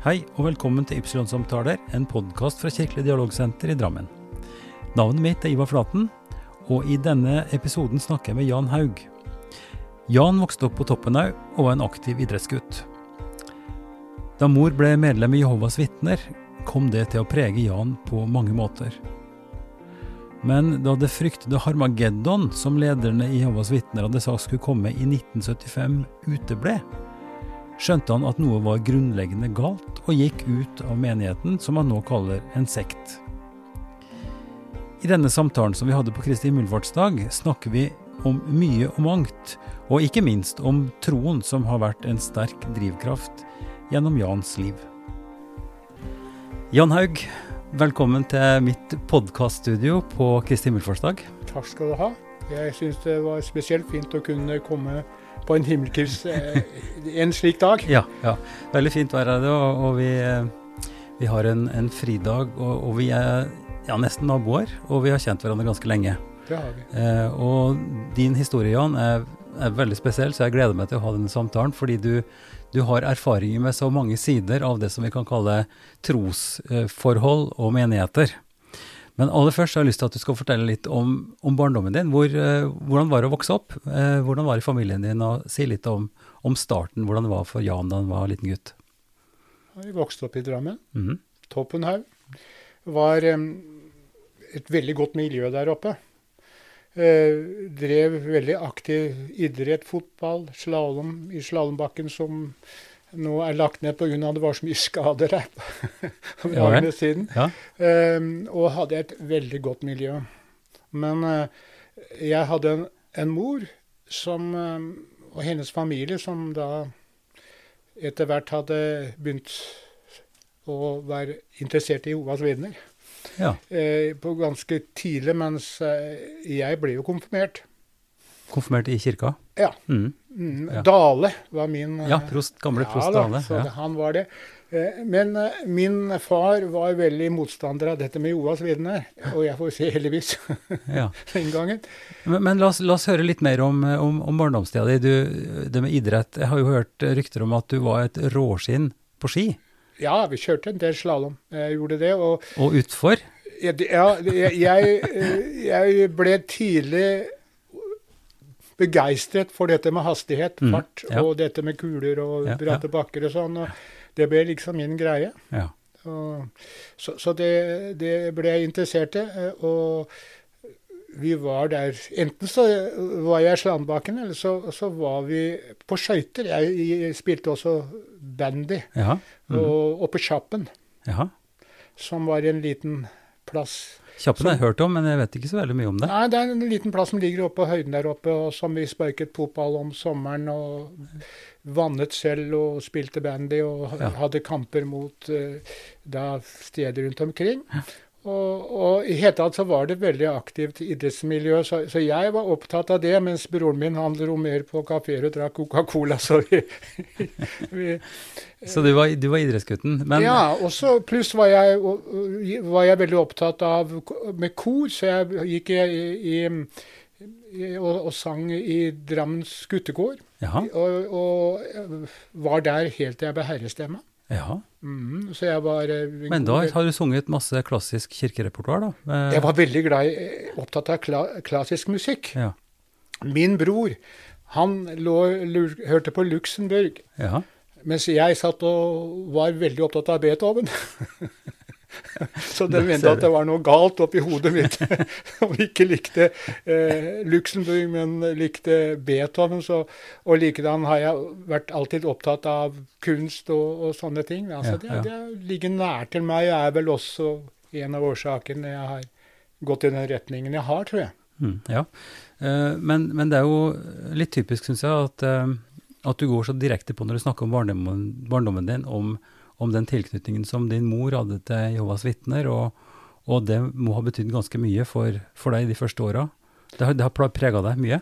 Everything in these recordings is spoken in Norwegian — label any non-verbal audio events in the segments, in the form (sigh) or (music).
Hei og velkommen til Ypsilon-samtaler, en podkast fra Kirkelig dialogsenter i Drammen. Navnet mitt er Ivar Flaten, og i denne episoden snakker jeg med Jan Haug. Jan vokste opp på Toppenhaug og var en aktiv idrettsgutt. Da mor ble medlem i Jehovas vitner, kom det til å prege Jan på mange måter. Men da det fryktede Harmageddon, som lederne i Jehovas vitner hadde sagt skulle komme i 1975, uteble, skjønte han at noe var grunnleggende galt, og gikk ut av menigheten, som han nå kaller en sekt. I denne samtalen som vi hadde på Kristi himmelfartsdag, snakker vi om mye og mangt, og ikke minst om troen som har vært en sterk drivkraft gjennom Jans liv. Jan Haug, velkommen til mitt podkaststudio på Kristi himmelfartsdag. Takk skal du ha. Jeg syns det var spesielt fint å kunne komme på en himmelkurs eh, en slik dag. Ja, ja. veldig fint vær er det, og, og vi, eh, vi, har en, en fridag. Og, og, vi er ja, nesten naboer, og vi har kjent hverandre ganske lenge. Det har vi. Eh, og din historie, Jan, er, er, veldig spesiell, så jeg gleder meg til å ha denne samtalen. Fordi du, du har erfaringer med så mange sider av det som vi kan kalle trosforhold og menigheter. Men aller først har jeg lyst til at du skal fortelle litt om, om barndommen din. Hvor, eh, hvordan var det å vokse opp? Eh, hvordan var det i familien din? Og si litt om, om, starten, hvordan det var for Jan da han var liten gutt. Jeg vokste opp i Drammen. Mm -hmm. Toppenhaug. var et veldig godt miljø der oppe. Uh, drev veldig aktiv idrett, fotball, slalåm i slalåmbakken som nå er lagt ned pga. det var så mye skader her på (laughs) ja, siden. Ja. Um, og hadde et veldig godt miljø. Men uh, jeg hadde en, en mor som, um, og hennes familie som da etter hvert hadde begynt å være interessert i Jehovas vitner. Ja. Uh, på ganske tidlig, mens jeg ble jo konfirmert. Konfirmert i kirka? Ja. Mm. Mm. Dale var min Ja, prost, gamle prost ja, Dale. Ja. Han var det. Eh, men eh, min far var veldig motstander av dette med Joas vitner, og jeg får si heldigvis (laughs) ja. den gangen. Men, men la, oss, la, oss, høre litt mer om, om, om barndomstida di. Du, Det med idrett. Jeg har jo hørt rykter om at du var et råskinn på ski? Ja, vi kjørte en del slalåm. Jeg gjorde det. Og, og utfor? Ja, jeg, jeg, jeg ble tidlig begeistret for dette med hastighet, mm, fart, ja. og dette med kuler og ja, bratte ja. bakker og sånn. og Det ble liksom min greie. Og, så, så det, det, ble jeg interessert i. Og vi var der Enten så var jeg i Slandbakken, eller så, så, var vi på skøyter. Jeg, jeg, spilte også bandy. Mm. Og oppe på Kjappen, som var en liten plass Kjappen har jeg hørt om, men jeg vet ikke så veldig mye om det. Nei, Det er en liten plass som ligger oppe på høyden der oppe, og som vi sparket fotball om sommeren. og Vannet selv og spilte bandy og ja. hadde kamper mot uh, da steder rundt omkring. Og, og, i hele tatt så var det veldig aktivt idrettsmiljø, så, så, jeg var opptatt av det, mens broren min han dro mer på kafeer og drakk Coca-Cola. (laughs) Så vi, vi Så du var, du var idrettsgutten? Men Ja, og så pluss var jeg, var jeg veldig opptatt av med kor, så jeg gikk i, i, i og, og, sang i Drammens guttekår. Og, og var der helt til jeg ble herrestemme. Ja. Mm, så jeg var eh, Men da har du sunget masse klassisk kirkerepertoar, da? Eh, jeg var veldig glad, i, opptatt av kla klassisk musikk. Ja. Min bror, han lå, hørte på Luxembourg. Ja. Mens jeg satt og var veldig opptatt av Beethoven. (laughs) (laughs) Så de mente at det var noe galt oppi hodet mitt. (laughs) Om ikke likte eh, Luxembourg, men likte Beethoven. Så, og likedan har jeg vært alltid opptatt av kunst og, og sånne ting. Altså, ja, ja. Det, det, ligger nær til meg, og er vel også en av årsakene jeg har gått i den retningen jeg har, tror jeg. Mm, ja, uh, men, men, det er jo litt typisk, syns jeg, at, uh, at, du går så direkte på når du snakker om barndommen, barndommen din, om om den tilknytningen som din mor hadde til Jehovas vitner, og, og, det må ha betydd ganske mye for, for, deg de første åra. Det, har, det har prega deg mye?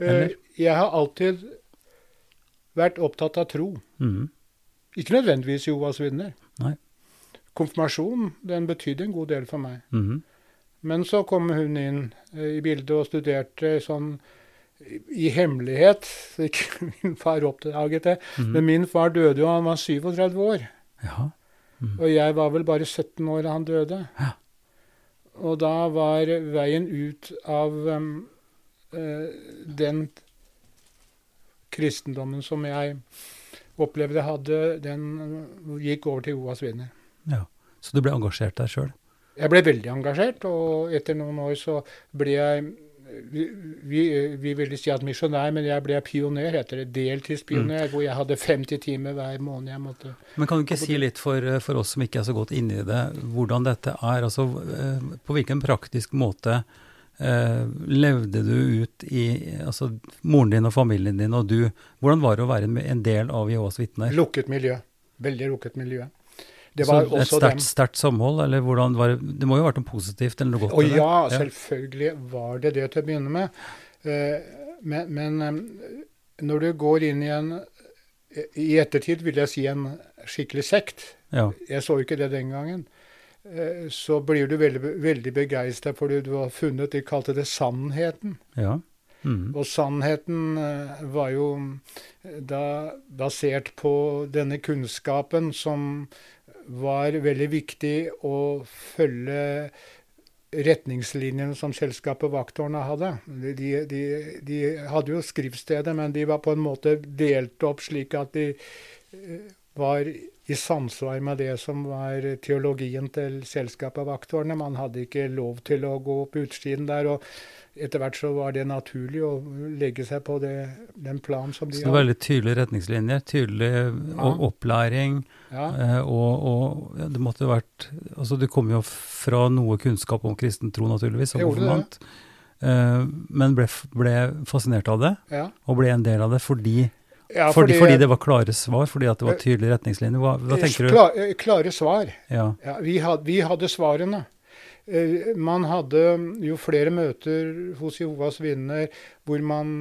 Eh, Eller? Jeg har alltid vært opptatt av tro. Mm. Ikke nødvendigvis Jehovas vitner. Konfirmasjon den betydde en god del for meg. Mm. Men så kom hun inn eh, i bildet og studerte sånn i hemmelighet, så ikke (laughs) min far oppdaget det. Mhm. Men min far døde jo, han var 37 år. Ja. Mm. Og jeg var vel bare 17 år da han døde. Ja. Og da var veien ut av um, uh, den kristendommen som jeg opplevde hadde, den uh, gikk over til Joas vinner. ja. Så du ble engasjert der sjøl? Jeg ble veldig engasjert, og etter noen år så ble jeg vi, vi, vi ville si at misjonær, men jeg ble pioner, heter det. Deltidspioner, hvor jeg hadde 50 timer hver måned jeg måtte Men kan du ikke si litt for, for oss som ikke er så godt inne i det, hvordan dette er? Altså, eh, på hvilken praktisk måte eh, levde du ut i altså, moren din og familien din og du? Hvordan var det å være en, en del av Jehovas vitner? Lukket miljø. Veldig lukket miljø. Det Så var et sterkt, sterkt samhold, eller hvordan var det Det må jo ha vært noe positivt eller noe godt? Og ja, ja, selvfølgelig var det det til å begynne med. Eh, Men, men eh, når du går inn i en I ettertid vil jeg si en skikkelig sekt. Ja. Jeg så ikke det den gangen. eh, Så blir du veldig, veldig begeistra fordi du har funnet De kalte det sannheten. ja. Mm. Og sannheten var jo da basert på denne kunnskapen som var veldig viktig å følge retningslinjene som selskapet Vakttårnet hadde. De, de, de, de hadde jo skriftstedet, men de var på en måte delt opp slik at de eh, var i samsvar med det som var teologien til selskapet Vakttårnet. Man hadde ikke lov til å gå på utsiden der. og etter hvert så var det naturlig å legge seg på det, den planen som de hadde. Så det var veldig tydelige retningslinjer, tydelig ja. opplæring, Ja, eh, og, og det måtte vært Altså, du kom jo fra noe kunnskap om kristen tro, naturligvis, som konfirmant, eh, men ble, ble fascinert av det, ja. og ble en del av det fordi, ja fordi, fordi det var klare svar, fordi at det var tydelige retningslinjer. Hva, hva tenker du? Kla- eh, Klare svar. Ja, Ja, vi, had, vi hadde svarene. Eh, Man hadde jo flere møter hos Jehovas vinner hvor man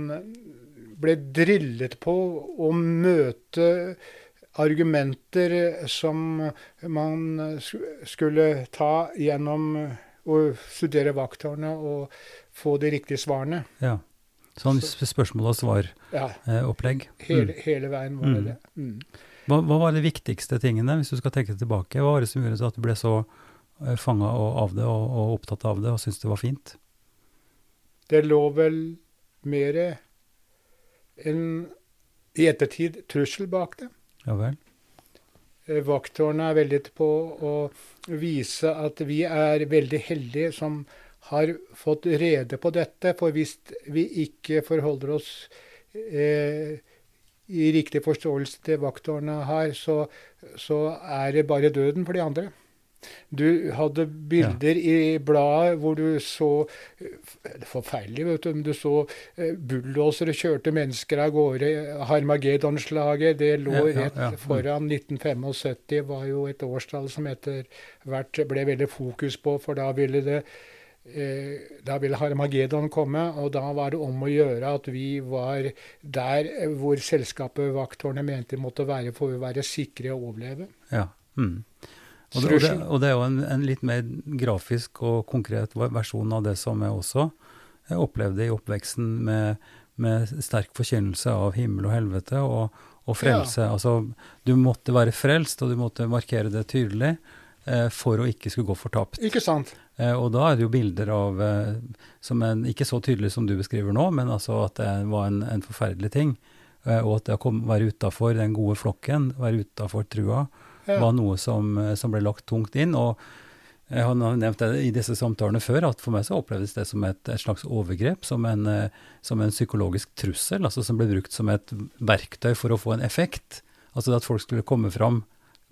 ble drillet på å møte argumenter som man skulle ta gjennom å studere vakttårnet og få de riktige svarene. ja. Sånn spørsmål og svar-opplegg. Ja, hele, hele veien var det Mm. det. Mm. Hva, hva var de viktigste tingene, hvis du skal tenke tilbake? Hva var det som gjorde at du ble så fanga av det og, og opptatt av det og syntes det var fint? Det lå vel mer enn i ettertid trussel bak det. Ja vel? Eh, Vakttårnet er veldig på å vise at vi er veldig heldige som har fått rede på dette. For hvis vi ikke forholder oss eh, i riktig forståelse til vakttårnet her, så, så er det bare døden for de andre. Du hadde bilder i bladet hvor du så Forferdelig, vet du. men Du så eh, bulldosere kjørte mennesker av gårde. Harmageddon-slaget, det lå Ja, ja, rett ja. Mm. foran. 1975 var jo et årstall som etter hvert ble veldig fokus på, for da ville det eh, da ville Harmageddon komme, og da var det om å gjøre at vi var der eh, hvor selskapet Vakttårnet mente vi måtte være for å være sikre og overleve. Ja. Mm. Og, det, og, det, og det er jo en, en litt mer grafisk og konkret versjon av det som jeg også jeg opplevde i oppveksten, med, med sterk forkynnelse av himmel og helvete og, og frelse. Altså, du måtte være frelst, og du måtte markere det tydelig eh, for å ikke skulle gå fortapt. Ikke sant? Eh, og da er det jo bilder av eh, som en, Ikke så tydelig som du beskriver nå, men altså at det var en, en forferdelig ting. Eh, og at det å være utafor den gode flokken, være utafor trua, Ja. var noe som, eh, som ble lagt tungt inn. Og jeg har nevnt det i disse samtalene før, at for meg så opplevdes det som et, et slags overgrep, som en, eh, som en psykologisk trussel, altså som ble brukt som et verktøy for å få en effekt. Altså at folk skulle komme fram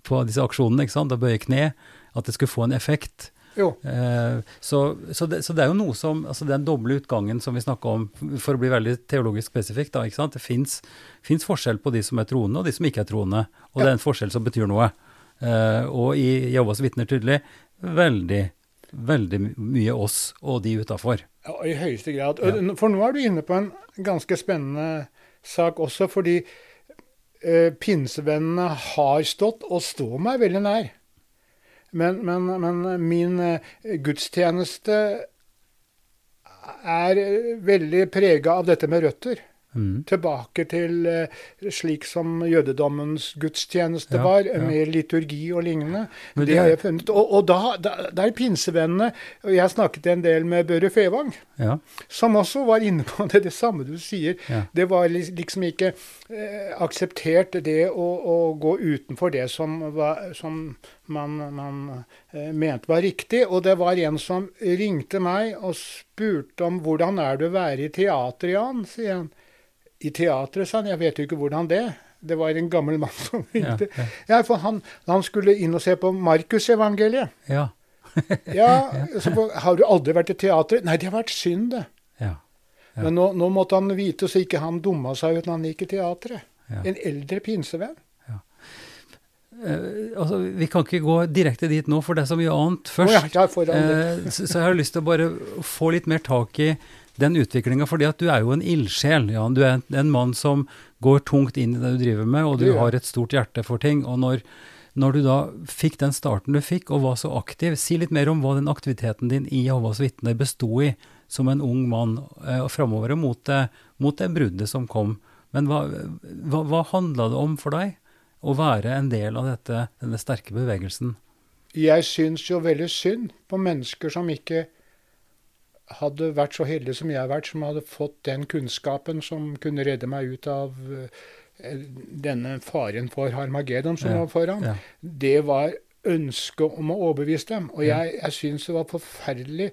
på disse aksjonene ikke sant, og bøye kne, at det skulle få en effekt. Jo. Eh, så, så, det, så det er jo noe som altså Den doble utgangen som vi snakka om, for å bli veldig teologisk spesifikk, da, ikke sant? det fins forskjell på de som er troende, og de som ikke er troende. Og det er en forskjell som betyr noe. Eh, og i Jehovas vitner tydelig veldig, veldig mye oss og de utafor. Ja, I høyeste grad. Ja. For nå er du inne på en ganske spennende sak også, fordi eh, pinsevennene har stått, og står meg veldig nær. Men, men, men min eh, gudstjeneste er eh, veldig prega av dette med røtter. Mm. Tilbake til eh, slik som jødedommens gudstjeneste Ja, var, ja. med liturgi og lignende. Det det- har jeg funnet. Og, og da, da, da er pinsevennene og Jeg snakket en del med Børre Fevang, Ja. som også var inne på (laughs) det, det samme du sier. Det var liksom ikke eh, akseptert det å, å gå utenfor det som, var, som man, man eh, mente var riktig. Og det var en som ringte meg og spurte om hvordan er det å være i teater, Jan? sier han. I teatret, sa han. Jeg vet jo ikke hvordan det. Det var en gammel mann (laughs) som Ja, ringte. ja. Ja, for han, han skulle inn og se på Markusevangeliet. Ja. (laughs) Ja, så for, har du aldri vært i teatret? Nei, det har vært synd, det. Ja. Ja. Men nå, nå måtte han vite så ikke han dumma seg ut når han gikk i teatret. Ja. En eldre pinsevenn. Uh, altså, vi kan ikke gå direkte dit nå, for det er så mye annet først. ja, ja, for uh. Eh, så, så jeg har lyst til å bare få litt mer tak i den utviklinga, fordi at du er jo en ildsjel. Jan. Du er en, en mann som går tungt inn i det du driver med, og du har et stort hjerte for ting. Og når, når du da fikk den starten du fikk, og var så aktiv, si litt mer om hva den aktiviteten din i Jehovas vitner besto i som en ung mann, eh, og framover mot det, mot det bruddet som kom. Men hva, hva, hva handla det om for deg? Å være en del av dette, denne sterke bevegelsen? Jeg syns jo veldig synd på mennesker som ikke hadde vært så heldig som jeg har vært, som hadde fått den kunnskapen som kunne redde meg ut av eh, denne faren for Harmageddon som Ja, var foran. Ja. Det var ønsket om å overbevise dem. Og jeg, jeg syns det var forferdelig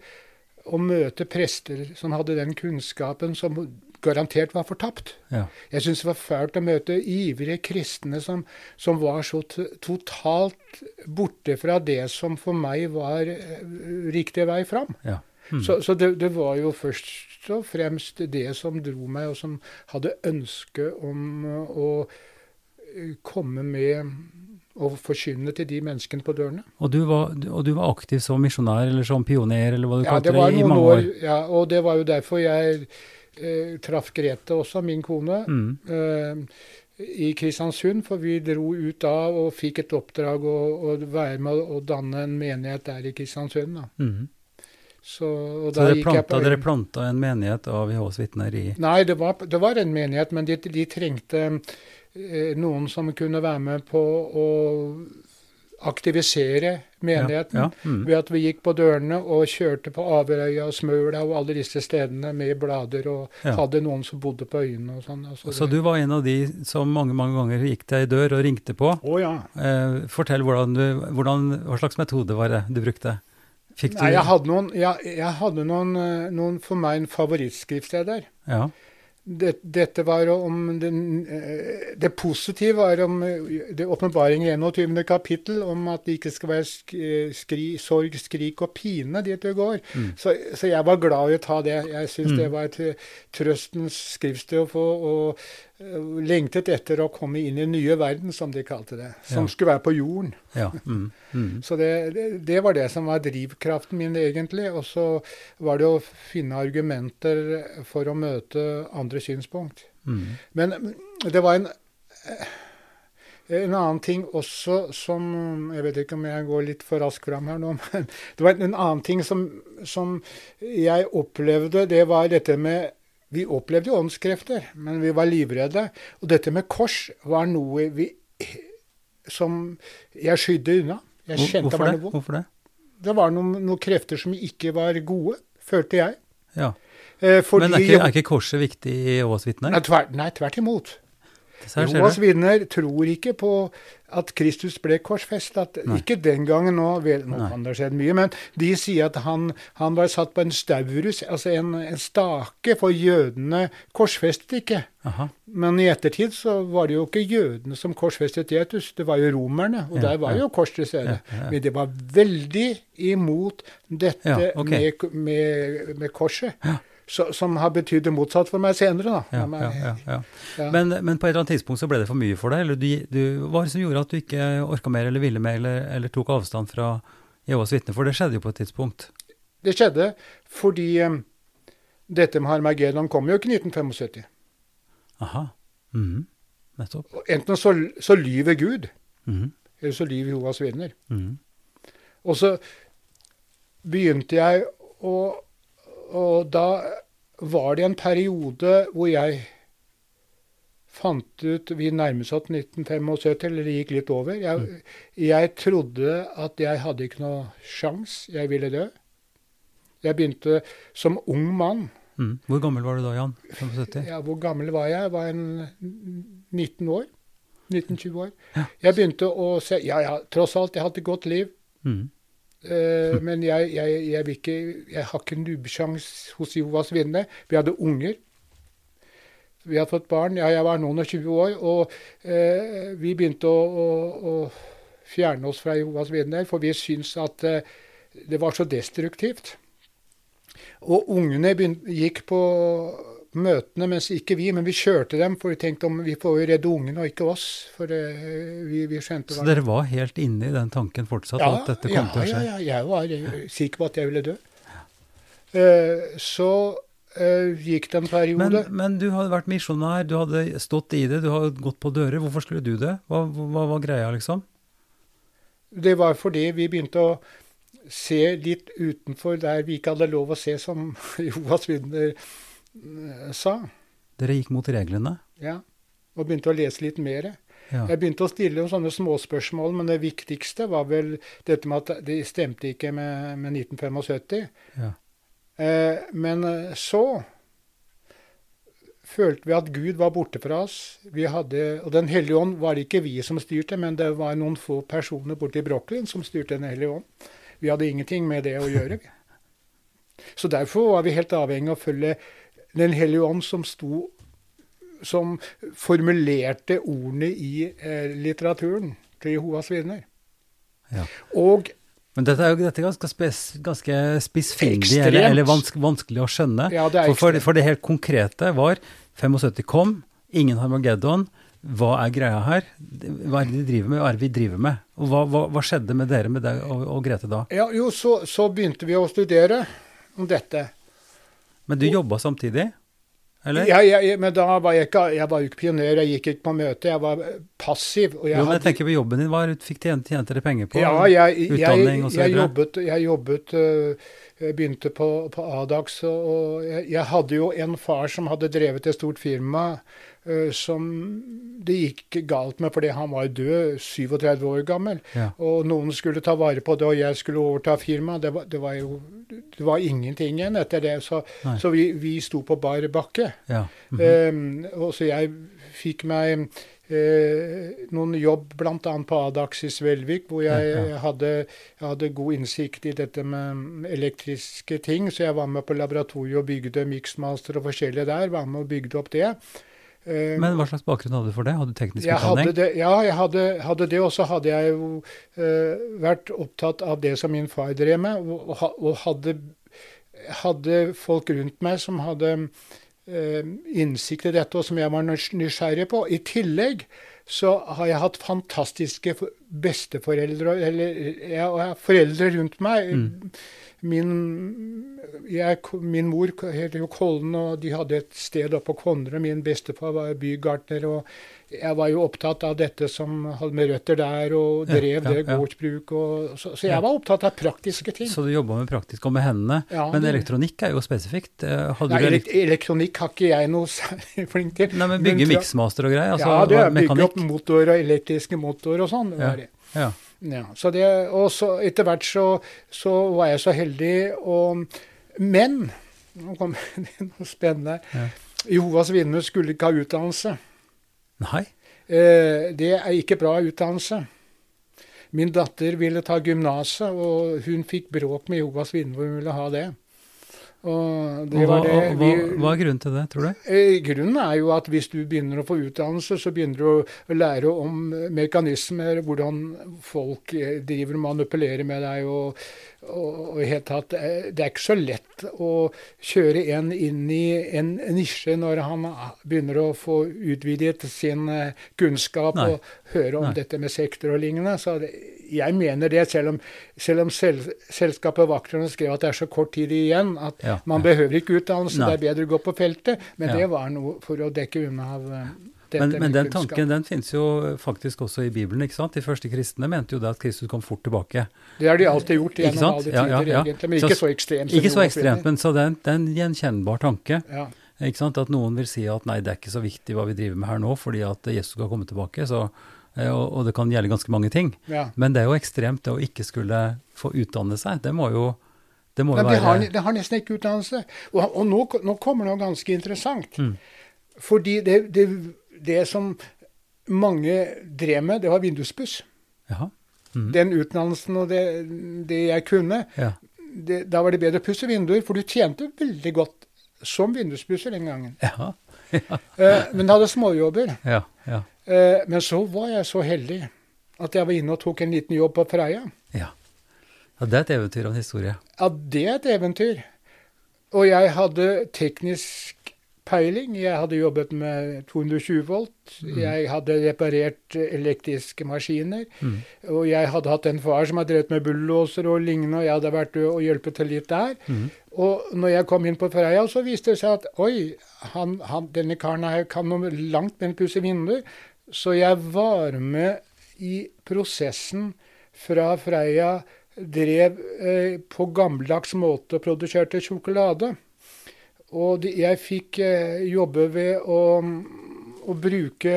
å møte prester som hadde den kunnskapen som garantert var fortapt. Ja. Jeg syns det var fælt å møte ivrige kristne som, som var så totalt borte fra det som for meg var eh, riktig vei fram. ja. Mm. Så, så det, det var jo først og fremst det som dro meg, og som hadde ønske om eh, å eh, komme med og forkynne til de menneskene på dørene. Og, du var, og du var aktiv som misjonær, eller som pioner, eller hva du Ja, kalte det det, i mange år, år. ja, og det var jo derfor jeg eh, traff Grete også, min kone. Mm. eh, i Kristiansund, for vi dro ut da og fikk et oppdrag å, å være med å danne en menighet der i Kristiansund. Da. Mm. Så, og Så dere gikk jeg planta, på- dere planta en menighet av Jehovas vitner i Nei, det var, det var en menighet, men de, de trengte eh, noen som kunne være med på å aktivisere menigheten. Ja, ja, mm. Ved at vi gikk på dørene og kjørte på Averøya og Smøla og alle disse stedene med blader, og Ja. hadde noen som bodde på øyene og sånn. Altså, Så du var en av de som mange mange ganger gikk til ei dør og ringte på. Å ja. Eh, fortell hvordan du, hvordan, hva slags metode var det du brukte? Fikk du Nei, jeg hadde noen, jeg, jeg hadde noen, eh, noen for meg en favorittskriftsteder. Ja. Det, dette var om den, eh, Det positive var om det åpenbaring i 21. kapittel, om at det ikke skal være sk skri, sorg, skrik og pine dit du går. Mm. Så, så jeg var glad i å ta det. Jeg syns Mm. det var et eh, trøstens få. Og eh, lengtet etter å komme inn i den nye verden, som de kalte det. Som Ja. skulle være på jorden. ja. (laughs) Mm. Mm. Så det, det, var det som var drivkraften min, egentlig. Og så var det å finne argumenter for å møte andre synspunkt. Mm. Men det var en, eh, en annen ting også som Jeg vet ikke om jeg går litt for raskt fram her nå, (laughs) men det var en annen ting som, som jeg opplevde. Det var dette med Vi opplevde jo åndskrefter, men vi var livredde. Og dette med kors var noe vi som jeg skydde unna. Jeg kjente Hvorfor det? Hvorfor det? det var noen, noen krefter som ikke var gode, følte jeg. Ja. Eh, Men er ikke, er ikke korset viktig i Jehovas vitner? nei, tvert, nei, tvert imot. Jehovas du. tror ikke på at Kristus ble korsfestet. Nei. Ikke den gangen nå, vel, nå kan det ha skjedd mye, men de sier at han, han var satt på en staurus, altså en, en stake, for jødene korsfestet ikke. Aha. Men i ettertid så var det jo ikke jødene som korsfestet Jesus, det var jo romerne, og Ja, der var ja. jo kors til stede. Ja. Men det var veldig imot dette Ja, ok. med, med, med korset. Så, som har betydd det motsatt for meg senere. Ja, meg- ja. Men, men på et eller annet tidspunkt så ble det for mye for deg? Eller du, du, hva var det som gjorde at du ikke orka mer, eller ville mer, eller, eller tok avstand fra Jehovas vitner? For det skjedde jo på et tidspunkt. Det skjedde fordi um, dette med Harmageddon kom jo ikke i 1975. Aha. Mhm. Nettopp. Og Enten så, så lyver Gud, Mhm. eller så lyver Jehovas vitner. -hmm. Og så begynte jeg å, og da var det en periode hvor jeg fant ut Vi nærmet oss 1975, eller det gikk litt over. Jeg, jeg trodde at jeg hadde ikke noe sjans. Jeg ville dø. Jeg begynte som ung mann. Mm. Hvor gammel var du da, Jan? 75? Ja, hvor gammel var jeg? Jeg var en 19 år. 19-20 år. Jeg begynte å se Ja, ja, tross alt, jeg hadde et godt liv. Mm. Eh, (laughs) men jeg, jeg, jeg, ikke, jeg har ikke nubbesjanse hos Jehovas venner Vi hadde unger. Vi har fått barn. Ja, jeg var noen og 20 år. Og eh, vi begynte å, å, å, fjerne oss fra Jehovas venner, for vi syntes at eh, det var så destruktivt. Og ungene begynte, gikk på møtene, mens ikke vi. Men vi kjørte dem, for vi tenkte om vi får jo redde ungene og ikke oss. For det, vi, vi skjønte Så dere var helt inne i den tanken fortsatt? ja, at dette kom ja, til å skje? Ja, ja, jeg var sikker på at jeg ville dø. Eh, så eh, gikk det en periode. Men, men du hadde vært misjonær, du hadde stått i det, du hadde gått på dører. Hvorfor skulle du det? Hva, hva var greia, liksom? Det var fordi vi begynte å se litt utenfor der vi ikke hadde lov å se, som (laughs) vitner eh, sa. Dere gikk mot reglene? Ja. Og begynte å lese litt mer. Ja. Jeg begynte å stille sånne småspørsmål, men det viktigste var vel dette med at det stemte ikke med, med 1975. Ja. Eh, men eh, så følte vi at Gud var borte fra oss. Vi hadde, og Den hellige ånd var det ikke vi som styrte, men det var noen få personer borte i Brooklyn som styrte Den hellige ånd. Vi hadde ingenting med det å gjøre. (laughs) Så derfor var vi helt avhengig av å følge Den hellige ånd som sto som formulerte ordene i eh, litteraturen til Jehovas vitner. Ja. Og Men dette er jo dette er ganske, spes, ganske spissfindig, eller, eller vans, vanskelig å skjønne. Ja, det for, for, for det helt konkrete var 75 kom, ingen Harmageddon. Hva er greia her? Hva er det de driver med? Hva er det vi driver med? Og hva, hva, hva skjedde med dere med deg og, og Grete da? ja, jo, så, så begynte vi å studere om dette. Men du jobba samtidig? Eller? Ja, ja, men da var jeg ikke Jeg var jo ikke pioner, jeg gikk ikke på møte, jeg var passiv. Jeg jo, men jeg hadde- tenker på jobben din. Hva du fikk tjent, tjente dere penger på? ja, jeg, jeg, Utdanning og så jeg, videre? jobbet, jeg jobbet øh, Jeg begynte på, på Adax, og, jeg, jeg hadde jo en far som hadde drevet et stort firma som det gikk galt med fordi han var død, 37 år gammel. Ja. Og noen skulle ta vare på det, og jeg skulle overta firmaet. Det, var- det var jo det var ingenting igjen etter det. Så, så vi, vi sto på bar bakke. Ja. mhm. Um, og så jeg fikk meg eh, noen jobb bl.a. på Adax i Svelvik, hvor jeg, Ja, ja. Hadde, jeg hadde god innsikt i dette med elektriske ting. Så jeg var med på laboratoriet og bygde Mixmaster og forskjellig der. Var med og bygde opp det. Um, Men hva slags bakgrunn hadde du for det? Hadde du teknisk utdanning? ja, jeg hadde, hadde det, og så hadde jeg jo eh, vært opptatt av det som min far drev med, og, og, hadde, hadde folk rundt meg som hadde eh, innsikt i dette, og som jeg var nysgjerrig på. I tillegg så har jeg hatt fantastiske besteforeldre, eller jeg har foreldre rundt meg. Min, jeg, min mor heter jo Kollen, og de hadde et sted oppe på Konnerud. Min bestefar var bygartner, og jeg var jo opptatt av dette som hadde med røtter der, og drev ja, det gårdsbruk. Og, så, så Ja. jeg var opptatt av praktiske ting. Så du jobba med praktisk og med hendene. Ja, men elektronikk er jo spesifikt. Eh, Hadde Nei, elekt elektronikk har ikke jeg noe (laughs) særlig flink til. Nei, men bygge miksmaster og greier? Altså, ja, det er bygge opp motor og elektriske motorer og sånn. det Ja. Ja. Ja, så det, og så etter hvert så, så var jeg så heldig og Men Nå kommer (laughs) det noe spennende. Ja. Jehovas vitner skulle ikke ha utdannelse. Nei? Eh, det er ikke bra utdannelse. Min datter ville ta gymnaset, og hun fikk bråk med Jehovas vitner hvor hun ville ha det. Og det hva, var det Vi, hva, hva er grunnen til det, tror du? Eh, Grunnen er jo at hvis du begynner å få utdannelse, så begynner du å lære om mekanismer, hvordan folk eh, driver og manipulerer med deg. og, og, og tatt, Det er ikke så lett å kjøre en inn i en nisje når han begynner å få utvidet sin eh, kunnskap Nei. og høre om Nei. dette med sektor og lignende. Så det, jeg mener det, selv om, selv om sel, selskapet Vakterne skrev at det er så kort tid igjen at Ja, man behøver ikke utdannelse, det er bedre å gå på feltet. Men Ja. det var noe for å dekke unna av eh, Men, men den kunnskap. tanken den finnes jo faktisk også i Bibelen. ikke sant? De første kristne mente jo det at Kristus kom fort tilbake. Det har de alltid gjort gjennom alle tider, ja, ja. egentlig. Men Så- ikke så ekstremt. Ikke så ekstremt, men så det er en- det er en gjenkjennbar tanke. Ja. Ikke sant? At noen vil si at nei, det er ikke så viktig hva vi driver med her nå, fordi at Jesus skal komme tilbake. Så, eh, og, det kan gjelde ganske mange ting. ja. Men det er jo ekstremt det å ikke skulle få utdanne seg. Det må jo, det må jo ja, være det har, det har nesten ikke utdannelse. Og, og nå, nå kommer noe ganske interessant. Mm. Fordi det, det, det som mange drev med, det var vinduspuss. Mhm. Den utdannelsen og det, det jeg kunne, Ja. det, da var det bedre å pusse vinduer, for du tjente veldig godt som vinduspusser den gangen. Ja. (laughs) Eh, men hadde småjobber. Ja. ja. Eh, men så var jeg så heldig at jeg var inne og tok en liten jobb på Freia. ja. Ja, Det er et eventyr av en historie. Ja, det er et eventyr. Og jeg hadde teknisk peiling. Jeg hadde jobbet med 220 volt. Mm. Jeg hadde reparert elektriske maskiner. Mm. Og jeg hadde hatt en far som hadde drevet med bulldoser og lignende, og jeg hadde vært og hjulpet til litt der. Mm. Og når jeg kom inn på Freia, så viste det seg at oi, han, han, denne karen her kan noe langt med å pusse vinduer. Så jeg var med i prosessen fra Freia drev eh, på gammeldags måte og produserte sjokolade. Og jeg fikk eh, jobbe ved å, å bruke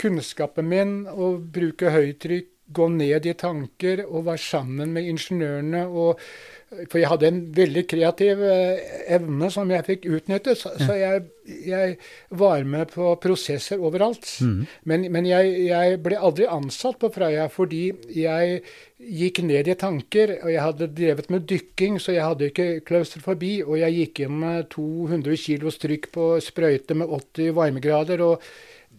kunnskapen min og bruke høytrykk, gå ned i tanker og være sammen med ingeniørene. og for jeg hadde en veldig kreativ eh, evne som jeg fikk utnyttet. Så, så jeg, jeg var med på prosesser overalt. Mm. Men, men jeg, jeg ble aldri ansatt på Freia fordi jeg gikk ned i tanker. Og jeg hadde drevet med dykking, så jeg hadde ikke klaustrofobi. Og jeg gikk inn med 200 kilos trykk på sprøyte med 80 varmegrader. og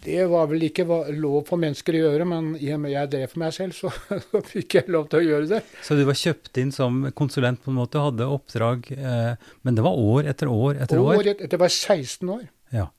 det var vel ikke lov for mennesker å gjøre, men i og med jeg drev for meg selv, så, (laughs) så fikk jeg lov til å gjøre det. Så du var kjøpt inn som konsulent på en måte, hadde oppdrag, eh, men det var år etter år etter år? År etter var 16 år. Ja.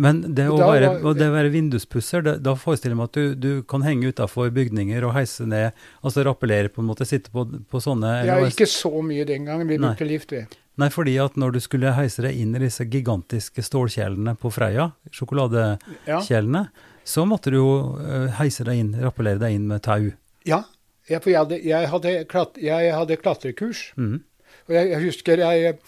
Men det å Da være, var- det å være vinduspusser, det, da forestiller jeg meg at du, du kan henge utafor bygninger og heise ned, altså rappellere på en måte, sitte på, på sånne Ja, ikke så mye den gangen. Vi brukte lift, vi. Nei, fordi at når du skulle heise deg inn i disse gigantiske stålkjelene på Freia, sjokoladekjelene, Ja. så måtte du jo eh, heise deg inn, rappellere deg inn med tau. ja. for jeg hadde, jeg hadde, klat, jeg hadde klatrekurs. Mm. Og jeg, jeg husker jeg,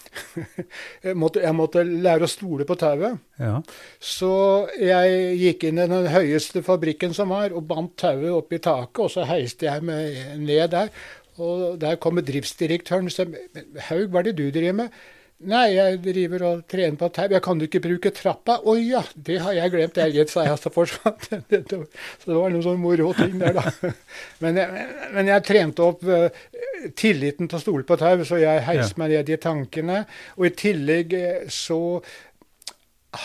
(laughs) jeg, måtte, jeg måtte lære å stole på tauet. Ja. Så jeg gikk inn i den høyeste fabrikken som var, og bandt tauet opp i taket, og så heiste jeg meg ned der. Og der kom driftsdirektøren og sa Haug, hva er det du driver med? Nei, jeg driver og trener på tau. Jeg kan du ikke bruke trappa? Å ja, det har jeg glemt. Jeg gitt, sa jeg, så forsvant det. Så det var noen sånn moro ting der, da. Men jeg, men jeg trente opp eh, tilliten til å stole på tau, så jeg heiste meg ned i tankene. Og i tillegg eh, så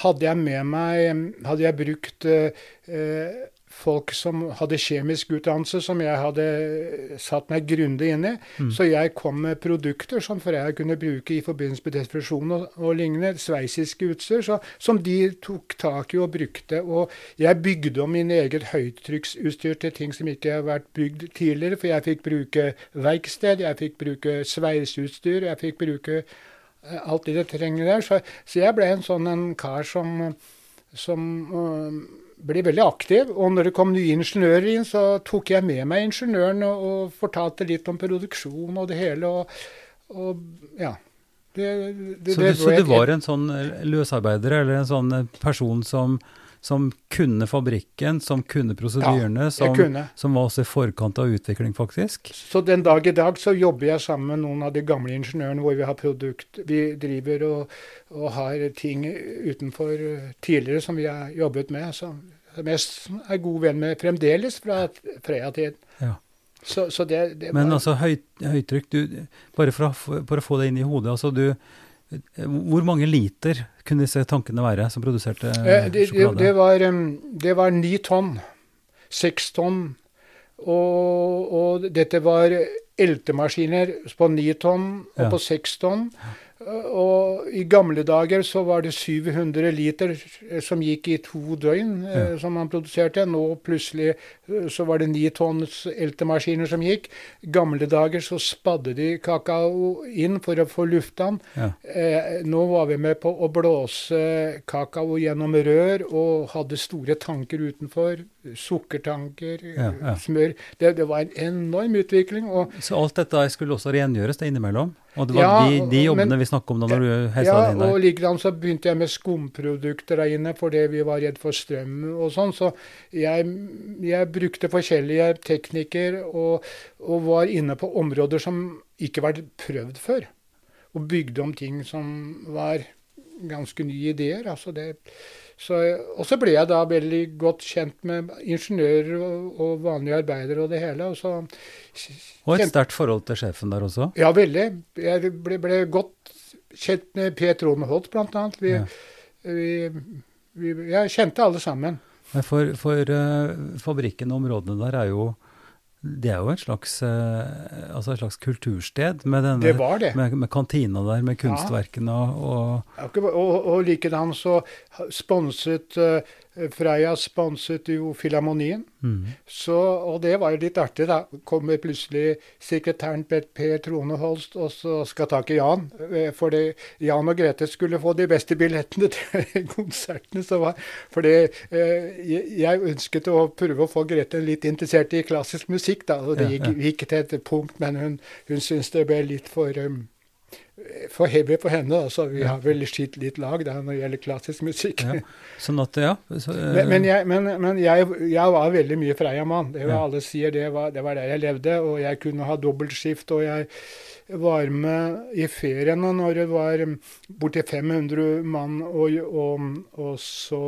hadde jeg med meg Hadde jeg brukt eh, eh, folk som hadde kjemisk utdannelse, som jeg hadde satt meg grundig inn i. Mm. Så jeg kom med produkter som Freia kunne bruke i forbindelse med depresjon og, og lignende. Sveisiske utstyr. Så, som de tok tak i og brukte. Og jeg bygde om min eget høytrykksutstyr til ting som ikke har vært bygd tidligere. For jeg fikk bruke verksted, jeg fikk bruke sveiseutstyr, jeg fikk bruke eh, alt det jeg trenger der. Så, så jeg ble en sånn en kar som, som øh, ble veldig aktiv. Og når det kom nye ingeniører inn, så tok jeg med meg ingeniøren og, og fortalte litt om produksjon og det hele. Og, og ja. Det, det, Så, det så det, var en sånn løsarbeider, eller en sånn person som, som kunne fabrikken, som kunne prosedyrene, ja, som, kunne. som var også i forkant av utvikling, faktisk? Så den dag i dag så jobber jeg sammen med noen av de gamle ingeniørene hvor vi har produkt. Vi driver og, og har ting utenfor eh, tidligere som vi har jobbet med, som, som jeg er god venn med fremdeles fra Freia-tiden. Ja. Så, så det, det Men var altså høy, høytrykk, du, bare for å, få- for å få det inn i hodet, altså du Hvor mange liter kunne disse tankene være som produserte Eh, eh, det, det, sjokolade? det, var, det var ni tonn. Seks tonn. Og, og dette var eltemaskiner på ni tonn og Ja. på seks tonn. Og i gamle dager så var det 700 liter eh, som gikk i to døgn, eh, Ja. som man produserte. Nå plutselig eh, så var det ni tonns eltemaskiner som gikk. Gamle dager så spadde de kakao inn for å få lufta den. Ja. Eh, nå var vi med på å blåse kakao gjennom rør og hadde store tanker utenfor. Sukkertanker, Ja, ja. smør. Det, det var en enorm utvikling. og Så alt dette skulle også rengjøres det innimellom? Og det var Ja, de, de jobbene men- vi snakket om da når du heisa Ja, inn der? og likedan så begynte jeg med skumprodukter der inne fordi vi var redd for strøm og sånn. Så jeg, jeg brukte forskjellige teknikker og, og var inne på områder som ikke var prøvd før. Og bygde om ting som var ganske nye ideer. Altså det, så, og så ble jeg da veldig godt kjent med ingeniører og, og vanlige arbeidere og det hele. Og så Og et sterkt forhold til sjefen der også? ja, veldig. Jeg ble, ble godt kjent med Per Trondholt, blant annet. Vi, Ja. vi, vi, jeg kjente alle sammen. For, for uh, fabrikken og områdene der er jo Det er jo et slags, eh, altså et slags kultursted med denne Det det. Med, med kantina der, med kunstverkene og, og Og, og likedan så sponset eh, Freia sponset jo Filharmonien. mm, Så, og det var jo litt artig, da. Kommer plutselig sekretæren Per, Trone Holst og så skal tak i Jan. eh, For det, Jan og Grete skulle få de beste billettene (laughs) til konsertene. Så var, fordi eh, jeg ønsket å prøve å få Grete litt interessert i klassisk musikk, da. Og det gikk, gikk til et punkt, men hun, hun syntes det ble litt for um, for heavy for henne. Altså, vi har vel skitt litt lag der når det gjelder klassisk musikk. ja. Sånn at, ja. Så, uh, (laughs) Men, men, jeg, men, men jeg, jeg var veldig mye Freia-mann. Det var Ja. Alle sier det var, det var der jeg levde. Og jeg kunne ha dobbeltskift. Og jeg var med i feriene når det var borti 500 mann og, og, og så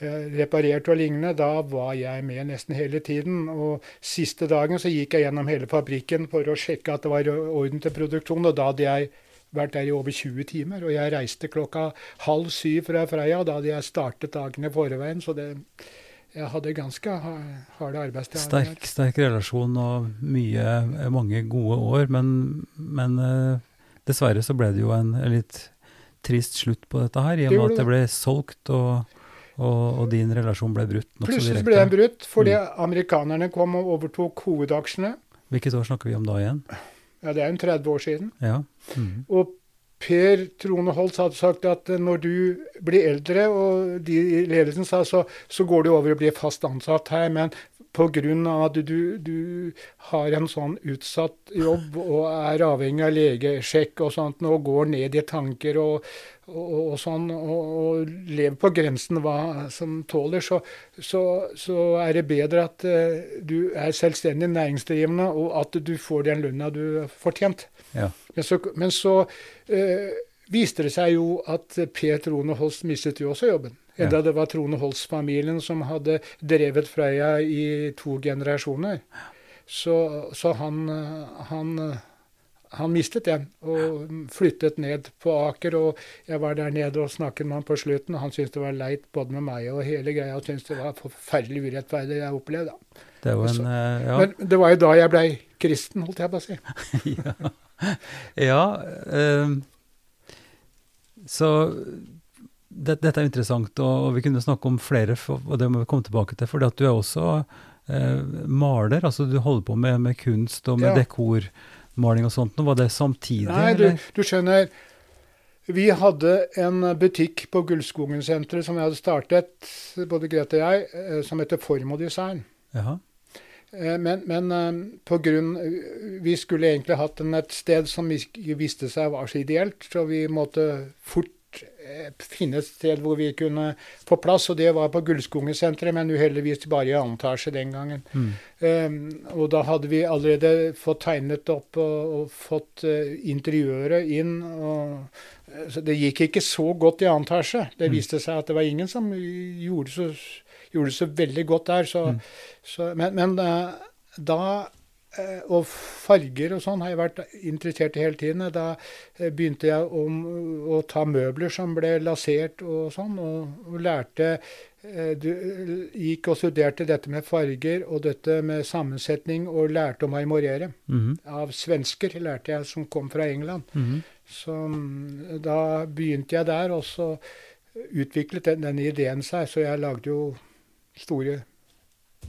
eh, reparert og lignende. Da var jeg med nesten hele tiden. Og siste dagen så gikk jeg gjennom hele fabrikken for å sjekke at det var orden til produksjon. Og da hadde jeg vært der i over 20 timer. Og jeg reiste klokka halv syv fra Freia. Da hadde jeg startet dagen i forveien. Så det, jeg hadde ganske harde arbeidstid. sterk, sterk relasjon og mye, mange gode år, men, men eh, dessverre så ble det jo en, en litt trist slutt på dette her, i og med at det ble solgt og, og, og din relasjon ble brutt nokså Plutselig direkte. ble den brutt fordi Mm. amerikanerne kom og overtok hovedaksjene. Hvilket år snakker vi om da igjen? Ja, Det er jo 30 år siden. Ja. Mm. Og Per Trone Holt hadde sagt at eh, når du blir eldre, og de i ledelsen sa så, så går du over og blir fast ansatt her, men pga. at du, du har en sånn utsatt jobb og er avhengig av legesjekk og sånt, og går ned i tanker og, og, og sånn, og, og lever på grensen hva som tåler, så, så, så er det bedre at uh, du er selvstendig næringsdrivende, og at du får den lønna du har fortjent. ja. Men så, men så uh, viste det seg jo at Per Trone Holst mistet jo også jobben. Ja. Det var Trone Holst-familien som hadde drevet Freia i to generasjoner. Så, så han, eh, han, han mistet den, og flyttet ned på Aker. Og jeg var der nede og snakket med han på slutten, og han syntes det var leit både med meg og hele greia. Og syntes det var forferdelig urettferdig jeg opplevde. Det en eh, ja. Men det var jo da jeg blei kristen, holdt jeg på å si. (laughs) ja. ja um, så det, dette er interessant, og, og vi kunne snakke om flere, for, og det må vi komme tilbake til. For du er også eh, maler, altså du holder på med, med kunst og med Ja. Dekormaling og sånt. Var det samtidig? Nei, du, du skjønner. Vi hadde en butikk på Gullskogen-senteret som vi hadde startet, både Grete og jeg, eh, som heter Form og Design. Jaha. Eh, Men, men eh, på grunn Vi skulle egentlig hatt den et sted som vi visste seg var så ideelt, så vi måtte fort finne et sted hvor vi kunne få plass, og det var på Gullskogen-senteret, men uheldigvis bare i annen etasje den gangen. Mm. Um, og da hadde vi allerede fått tegnet opp og, og fått uh, interiøret inn. Og, eh, så det gikk ikke så godt i annen etasje. Det Mm. viste seg at det var ingen som gjorde så, gjorde så veldig godt der. Så, Mm. så, men men uh, da eh, Og farger og sånn har jeg vært interessert i hele tiden. Da eh, begynte jeg om, å ta møbler som ble lasert og sånn, og, lærte eh, du, gikk og studerte dette med farger og dette med sammensetning, og lærte å marmorere. Mhm. Av svensker lærte jeg, som kom fra England. Mhm. Så mm, da begynte jeg der, og så utviklet den, denne ideen seg. Så jeg lagde jo store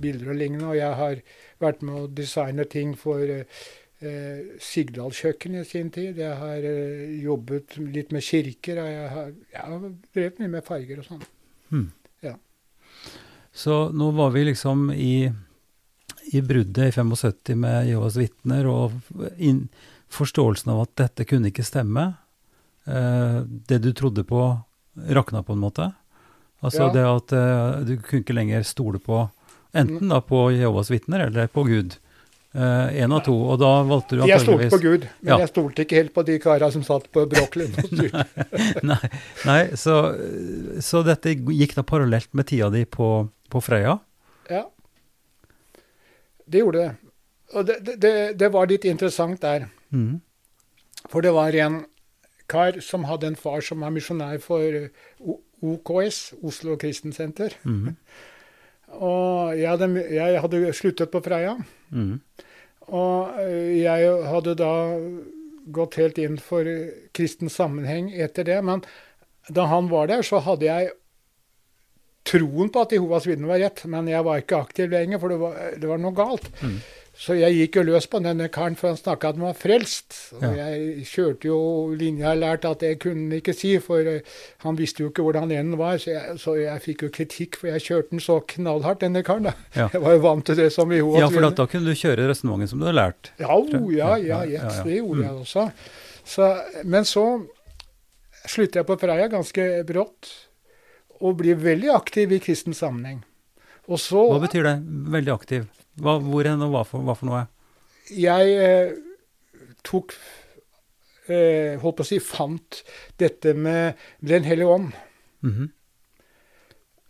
bilder og lignende. Og jeg har vært med å designe ting for eh, Sigdal kjøkken i sin tid. Jeg har eh, jobbet litt med kirker. og Jeg har, jeg har drevet mye med farger og sånn. Hmm. Ja. Så nå var vi liksom i, i bruddet i 75 med Jehovas vitner, og inn, forståelsen av at dette kunne ikke stemme. Eh, det du trodde på, rakna på en måte. Altså Ja. det at eh, du kunne ikke lenger stole på enten da på Jehovas vitner eller på Gud. Eh, en av to. Og da valgte du Jeg stolte på Gud, men Ja. jeg stolte ikke helt på de kara som satt på og (laughs) styrte. nei, nei så, så dette gikk da parallelt med tida di på, på Frøya? ja. Det gjorde det. Og det, det- det, var litt interessant der. Mm. For det var en kar som hadde en far som var misjonær for OKS, Oslo Kristensenter. Mhm. Og jeg hadde, jeg hadde sluttet på Freia. Mm. Og eh, jeg hadde da gått helt inn for eh, kristen sammenheng etter det. Men da han var der, så hadde jeg troen på at Jehovas vitner var rett, men jeg var ikke aktiv lenger, for det var, det var noe galt. Mm. Så jeg gikk jo løs på denne karen, for han snakka at han var frelst. Og Ja. jeg kjørte jo linja jeg lærte at jeg kunne ikke si, for eh, han visste jo ikke hvordan enden var. Så jeg, så jeg fikk jo kritikk, for jeg kjørte den så knallhardt, denne karen. da. Ja. Jeg var jo vant til det som Jehovas Ja, for da, da kunne du kjøre resonnementet som du hadde lært. Ja, oh, ja, Ja, yes, det gjorde Mm. jeg også. Så, men så sluttet jeg på Freia ganske brått, og blir veldig aktiv i kristen sammenheng. Og så Hva betyr det? Veldig aktiv. Hva, hvor hen og hva for, hva for noe? Jeg eh, tok eh, Holdt på å si fant dette med Den hellige ånd. Mhm.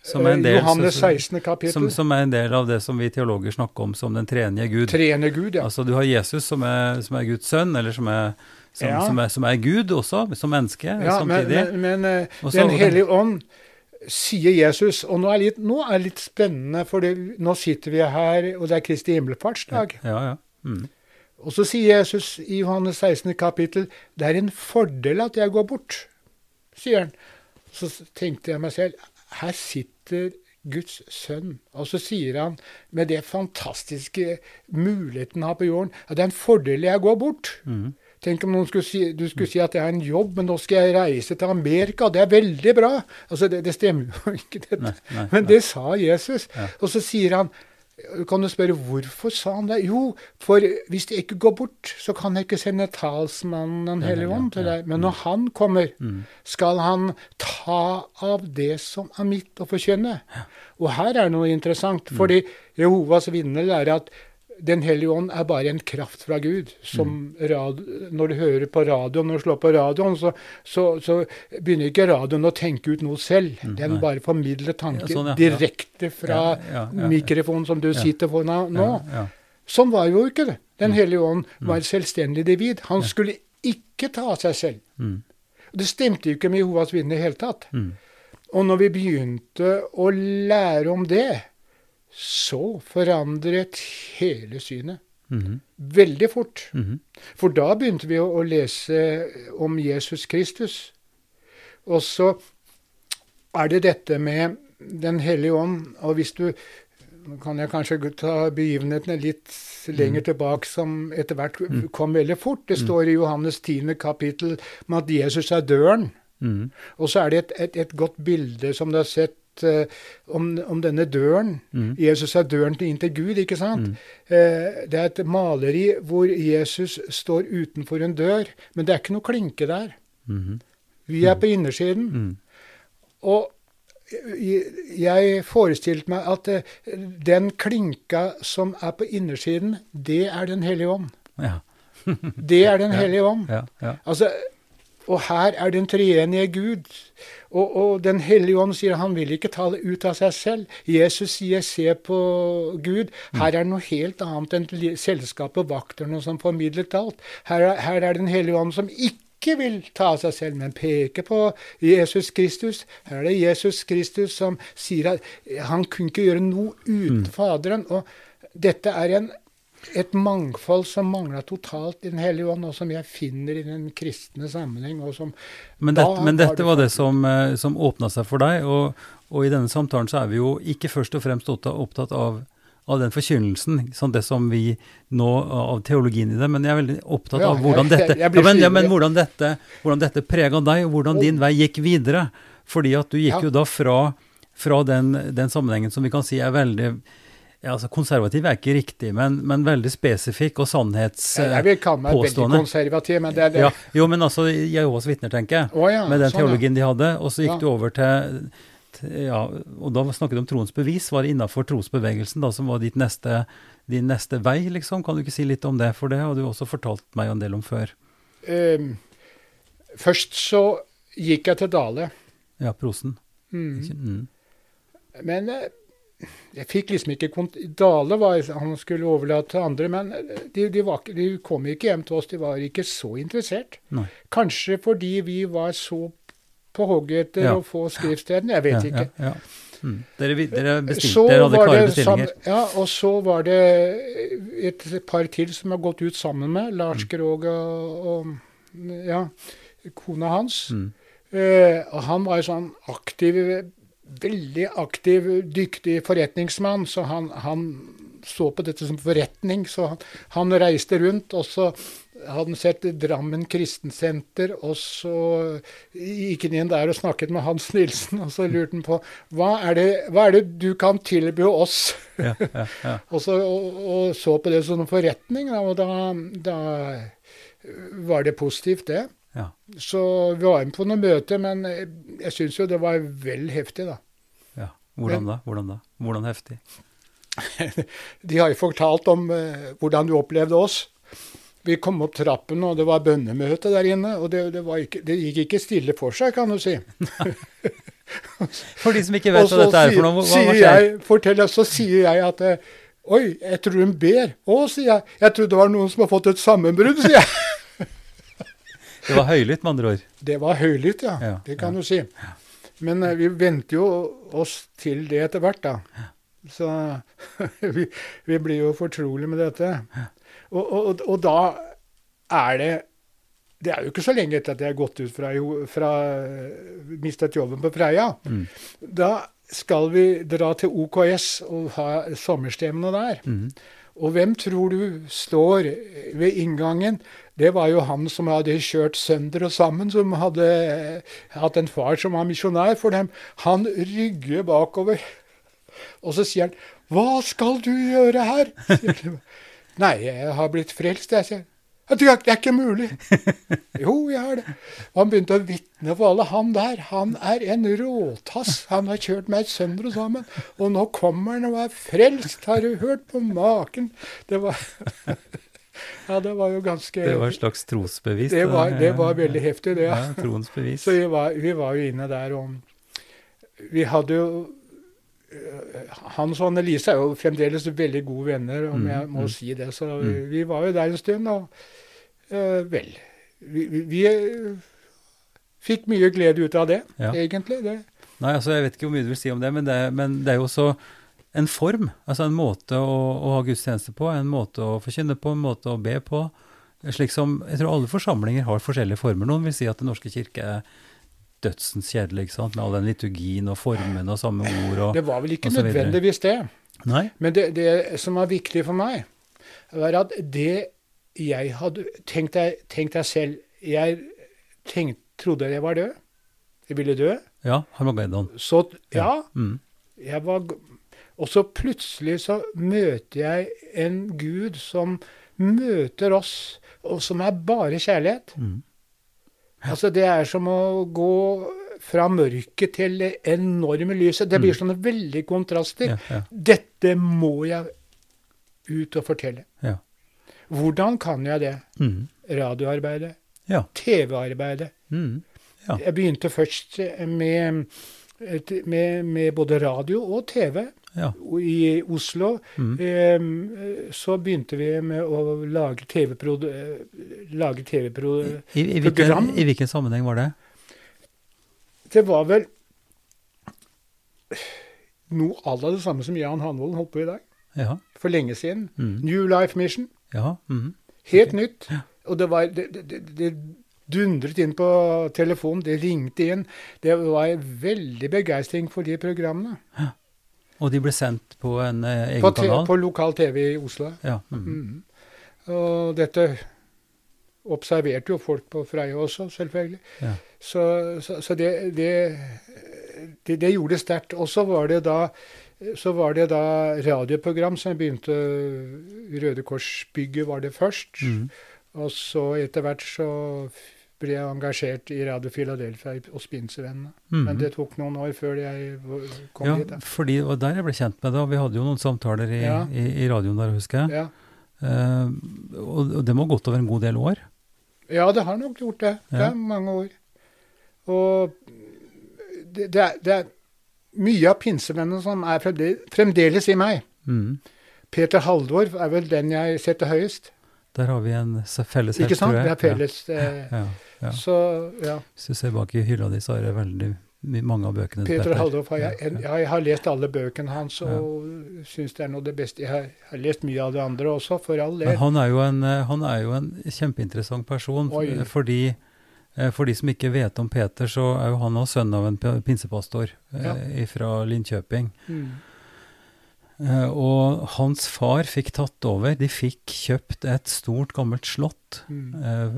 Som er en Eh, del, Johannes 16. kapittel. som, som er en del av det som vi teologer snakker om som den tredje Gud. Trene Gud, ja. Altså du har Jesus som er, som er Guds sønn, eller som er, som, Ja. som er, som er Gud også, som menneske ja samtidig. men, men men Og Den hellige ånd sier Jesus. Og nå er, litt, nå er det litt spennende, for det, nå sitter vi her, og det er Kristi himmelfartsdag. Ja, ja. Mm. Og så sier Jesus i Johannes 16. kapittel det er en fordel at jeg går bort, sier han. Så tenkte jeg meg selv her sitter Guds sønn. Og så sier han med det fantastiske muligheten han har på jorden, at det er en fordel jeg går bort. Mm. Tenk om skulle si, du skulle si at jeg har en jobb, men nå skal jeg reise til Amerika. Det er veldig bra. Altså, Det, det stemmer jo (laughs) ikke, dette. Nei, nei, Men det sa Jesus. Ja. Og så sier han kan du spørre hvorfor sa han det? Jo, for hvis det ikke går bort, så kan jeg ikke sende talsmannen Den hellige ånd til deg. Men når han kommer, Mm. skal han ta av det som er mitt, og forkynne. Og her er noe interessant, Mm. fordi Jehovas vinner lærer at Den hellige ånd er bare en kraft fra Gud. Som Mm. rad, når du hører på radioen, når du slår på radioen, så, så, så begynner ikke radioen å tenke ut noe selv. Mm, Den bare formidler tanker Ja, sånn, ja, direkte fra Ja, mikrofonen som du sitter foran nå. Sånn var jo ikke det. Den Mm. hellige ånd var et selvstendig individ. Han skulle ikke ta av seg selv. Mm. Det stemte jo ikke med Jehovas vitner i det hele tatt. Mm. Og når vi begynte å lære om det, så forandret hele synet. Mhm. Veldig fort. Mhm. For da begynte vi å, å lese om Jesus Kristus. Og så er det dette med Den hellige ånd. Og hvis du Nå kan jeg kanskje ta begivenhetene litt lenger tilbake, som etter hvert kom veldig fort. Det står i Johannes 10. kapittel om at Jesus er døren. Mhm. Og så er det et, et, et godt bilde som du har sett eh, om, om denne døren. mm. Jesus er døren inn til Gud, ikke sant? Mm. Uh, det er et maleri hvor Jesus står utenfor en dør, men det er ikke noe klinke der. Mm. Vi er på innersiden. Mhm. Og jeg- jeg forestilte meg at uh, den klinka som er på innersiden, det er Den hellige ånd. Ja. Det er Den (laughs) hellige ånd. Ja, ja. Altså, og her er den treenige Gud. Og, og Den hellige ånd sier han vil ikke tale ut av seg selv. Jesus sier 'se på Gud'. Her er det noe helt annet enn selskapet vakterne som formidlet alt. Her er, her er Den hellige ånd som ikke vil ta av seg selv, men peker på Jesus Kristus. Her er det Jesus Kristus som sier at han kunne ikke gjøre noe uten Faderen. Og dette er en et mangfold som mangla totalt i Den hellige ånd, og som jeg finner i den kristne sammenheng. og som Men, dette, men dette det var det som, eh, som åpna seg for deg, og, og i denne samtalen så er vi jo ikke først og fremst opptatt, av, av den forkynnelsen, sånn det som vi nå, av teologien i det, men jeg er veldig opptatt av hvordan dette, ja, men, ja, men hvordan dette, hvordan dette prega deg, og hvordan din vei gikk videre. Fordi at du gikk jo da fra, fra den, den sammenhengen som vi kan si er veldig ja, altså Konservativ er ikke riktig, men, men veldig spesifikk og sannhetspåstående. Jeg, vil kalle meg veldig konservativ, men det er det. Ja, jo, men altså Jehovas vitner, tenker jeg oh, ja, med den sånn, teologien de hadde. Og så gikk Ja. du over til, til ja, Og da snakket du om troens bevis. Var det innafor trosbevegelsen da, som var ditt neste, din neste vei, liksom? Kan du ikke si litt om det? For det har du også fortalt meg en del om før. Um, først så gikk jeg til Dale. Ja, prosen. Mm. Mm. Men eh, jeg fikk liksom ikke kont Dale var, han skulle overlate til andre, men eh, de, de, var, de kom ikke hjem til oss. De var ikke så interessert. Nei. Kanskje fordi vi var så på hogget etter Ja. å få skriftstedene. Jeg vet ja, ikke. Ja. Mm. Dere, dere, bestilte, Så dere hadde klare det sam- bestillinger. ja, og så var det et par til som har gått ut sammen med Lars Krogh og, og ja, kona hans. Mm. Eh, og han var jo sånn aktiv, veldig aktiv, dyktig forretningsmann, så han, han så på dette som forretning. Så han, han reiste rundt, og så hadde han sett Drammen kristensenter, og så gikk han inn der og snakket med Hans Nilsen, og så lurte han på hva er det, hva er det du kan tilby oss? Ja, ja, ja. (laughs) Og så, og, og så på det som en forretning, og da, da var det positivt, det. Ja. Så vi var med på noen møter, men jeg syns jo det var vel heftig, da. ja. Hvordan da? Hvordan da? Hvordan heftig? (laughs) De har jo fortalt om eh, hvordan du opplevde oss. Vi kom opp trappen, og det var bønnemøte der inne. Og det, det, var ikke, det gikk ikke stille for seg, kan du si. (laughs) For de som ikke vet hva dette er for noe, hva, hva skjer? jeg, forteller, så sier jeg at eh, Oi, jeg tror hun ber. Å, sier jeg. Jeg trodde det var noen som har fått et sammenbrudd, sier jeg. Det var høylytt, med andre ord. Det var høylytt, ja. Ja, det kan ja. du si. Men eh, vi venter jo oss til det etter hvert, da. Så (laughs) vi, vi blir jo fortrolige med dette. Og, og, og da er det Det er jo ikke så lenge etter at jeg har gått ut fra, fra mistet jobben på Freia. Mm. Da skal vi dra til OKS og ha sommerstevne der. Mm. Og hvem tror du står ved inngangen? Det var jo han som hadde kjørt sønder og sammen, som hadde eh, hatt en far som var misjonær for dem. Han rygger bakover, og så sier han 'Hva skal du gjøre her?' (laughs) Nei, jeg har blitt frelst, jeg, sier er det er ikke mulig. (laughs) Jo, jeg har det. Og han begynte å vitne for alle. Han der, han er en råtass. Han har kjørt meg sønder og sammen. Og nå kommer han og er frelst. Har du hørt på maken? Det var (laughs) Ja, det var jo ganske Det var et slags trosbevis. det var, det var veldig heftig, det. Ja, troens bevis. Så vi var, vi var jo inne der og Vi hadde jo Hans og Annelise er jo fremdeles veldig gode venner, om Mm, jeg må mm. si det. Så Mm. vi, vi var jo der en stund, og uh, vel Vi, vi, vi øh, fikk mye glede ut av det, Ja. egentlig. Det. Nei, altså Jeg vet ikke hvor mye du vil si om det, men det, men det er jo også en form. Altså en måte å, å ha gudstjeneste på, en måte å forkynne på, en måte å be på. Slik som, Jeg tror alle forsamlinger har forskjellige former. Noen vil si at Den norske kirke er dødsens kjedelig, ikke sant? med all den liturgien og formene og samme ord. og... det var vel ikke nødvendigvis det. Nei? Men det, det som var viktig for meg, var at det jeg hadde Tenk deg, tenk deg selv. Jeg tenkt, trodde jeg var død. Jeg ville dø. Ja, Harmageddon. Så ja, Mm. jeg var Og så plutselig så møter jeg en Gud som møter oss, og som er bare kjærlighet. Mm. Altså, det er som å gå fra mørket til det enorme lyset. Det blir sånne veldige kontraster. Ja, ja, Dette må jeg ut og fortelle. ja. Hvordan kan jeg det? Mm. Radioarbeidet, Ja. TV-arbeidet. Mm. Ja. Jeg begynte først med, med, med både radio og TV ja. i Oslo. Mm. Em, Så begynte vi med å lage TV-pro... eh, TV-pro... I, i, I hvilken sammenheng var det? Det var vel noe à la det samme som Jan Hanvolden holdt på i dag. Ja. for lenge siden. Mm. New Life Mission. ja. Mm. Helt nytt. Ja. Og det var det, det, det, dundret inn på telefonen, det ringte inn. Det var veldig begeistring for de programmene. Og de ble sendt på en eh, egen På, kanal? på lokal TV i Oslo. Ja. Mm. Mm. Og dette observerte jo folk på Freia også, selvfølgelig. Ja. Så, så, så det, det, det, det gjorde sterkt. Og så var det da så var det da radioprogram som begynte Røde Kors-bygget var det først. Mm. Og så etter hvert så ble jeg engasjert i Radio Philadelphia hos Pinsevennene. Mm. Men det tok noen år før jeg kom ja, hit. Ja, fordi det var der jeg ble kjent med det. og Vi hadde jo noen samtaler i, Ja. i, i radioen der, husker jeg. Ja. Uh, og, og det må ha gått over en god del år. ja, det har nok gjort det. Det er mange år. Og det, det, er, det er mye av pinsevennene som er fremdeles, i meg. Mm. Peter Haldor er vel den jeg setter høyest. Der har vi en felles helt, Ikke sant? Det er felles. eh, Ja, ja, ja. Så ja. Hvis du ser bak i hylla di, så er det veldig mange av bøkene Peter Haldorf har jeg, en, ja. ja, jeg har lest alle bøkene hans og syns det er noe av det beste. Jeg har, har lest mye av det andre også, for all Men del. han er jo en, eh, han er jo en kjempeinteressant person. Oi. eh, Fordi eh, for de som ikke vet om Peter, så er jo han også sønn av en pinsepastor Ja. eh, fra Linkjøping. Mm. Eh, og hans far fikk tatt over. De fikk kjøpt et stort, gammelt slott. Mm. Eh,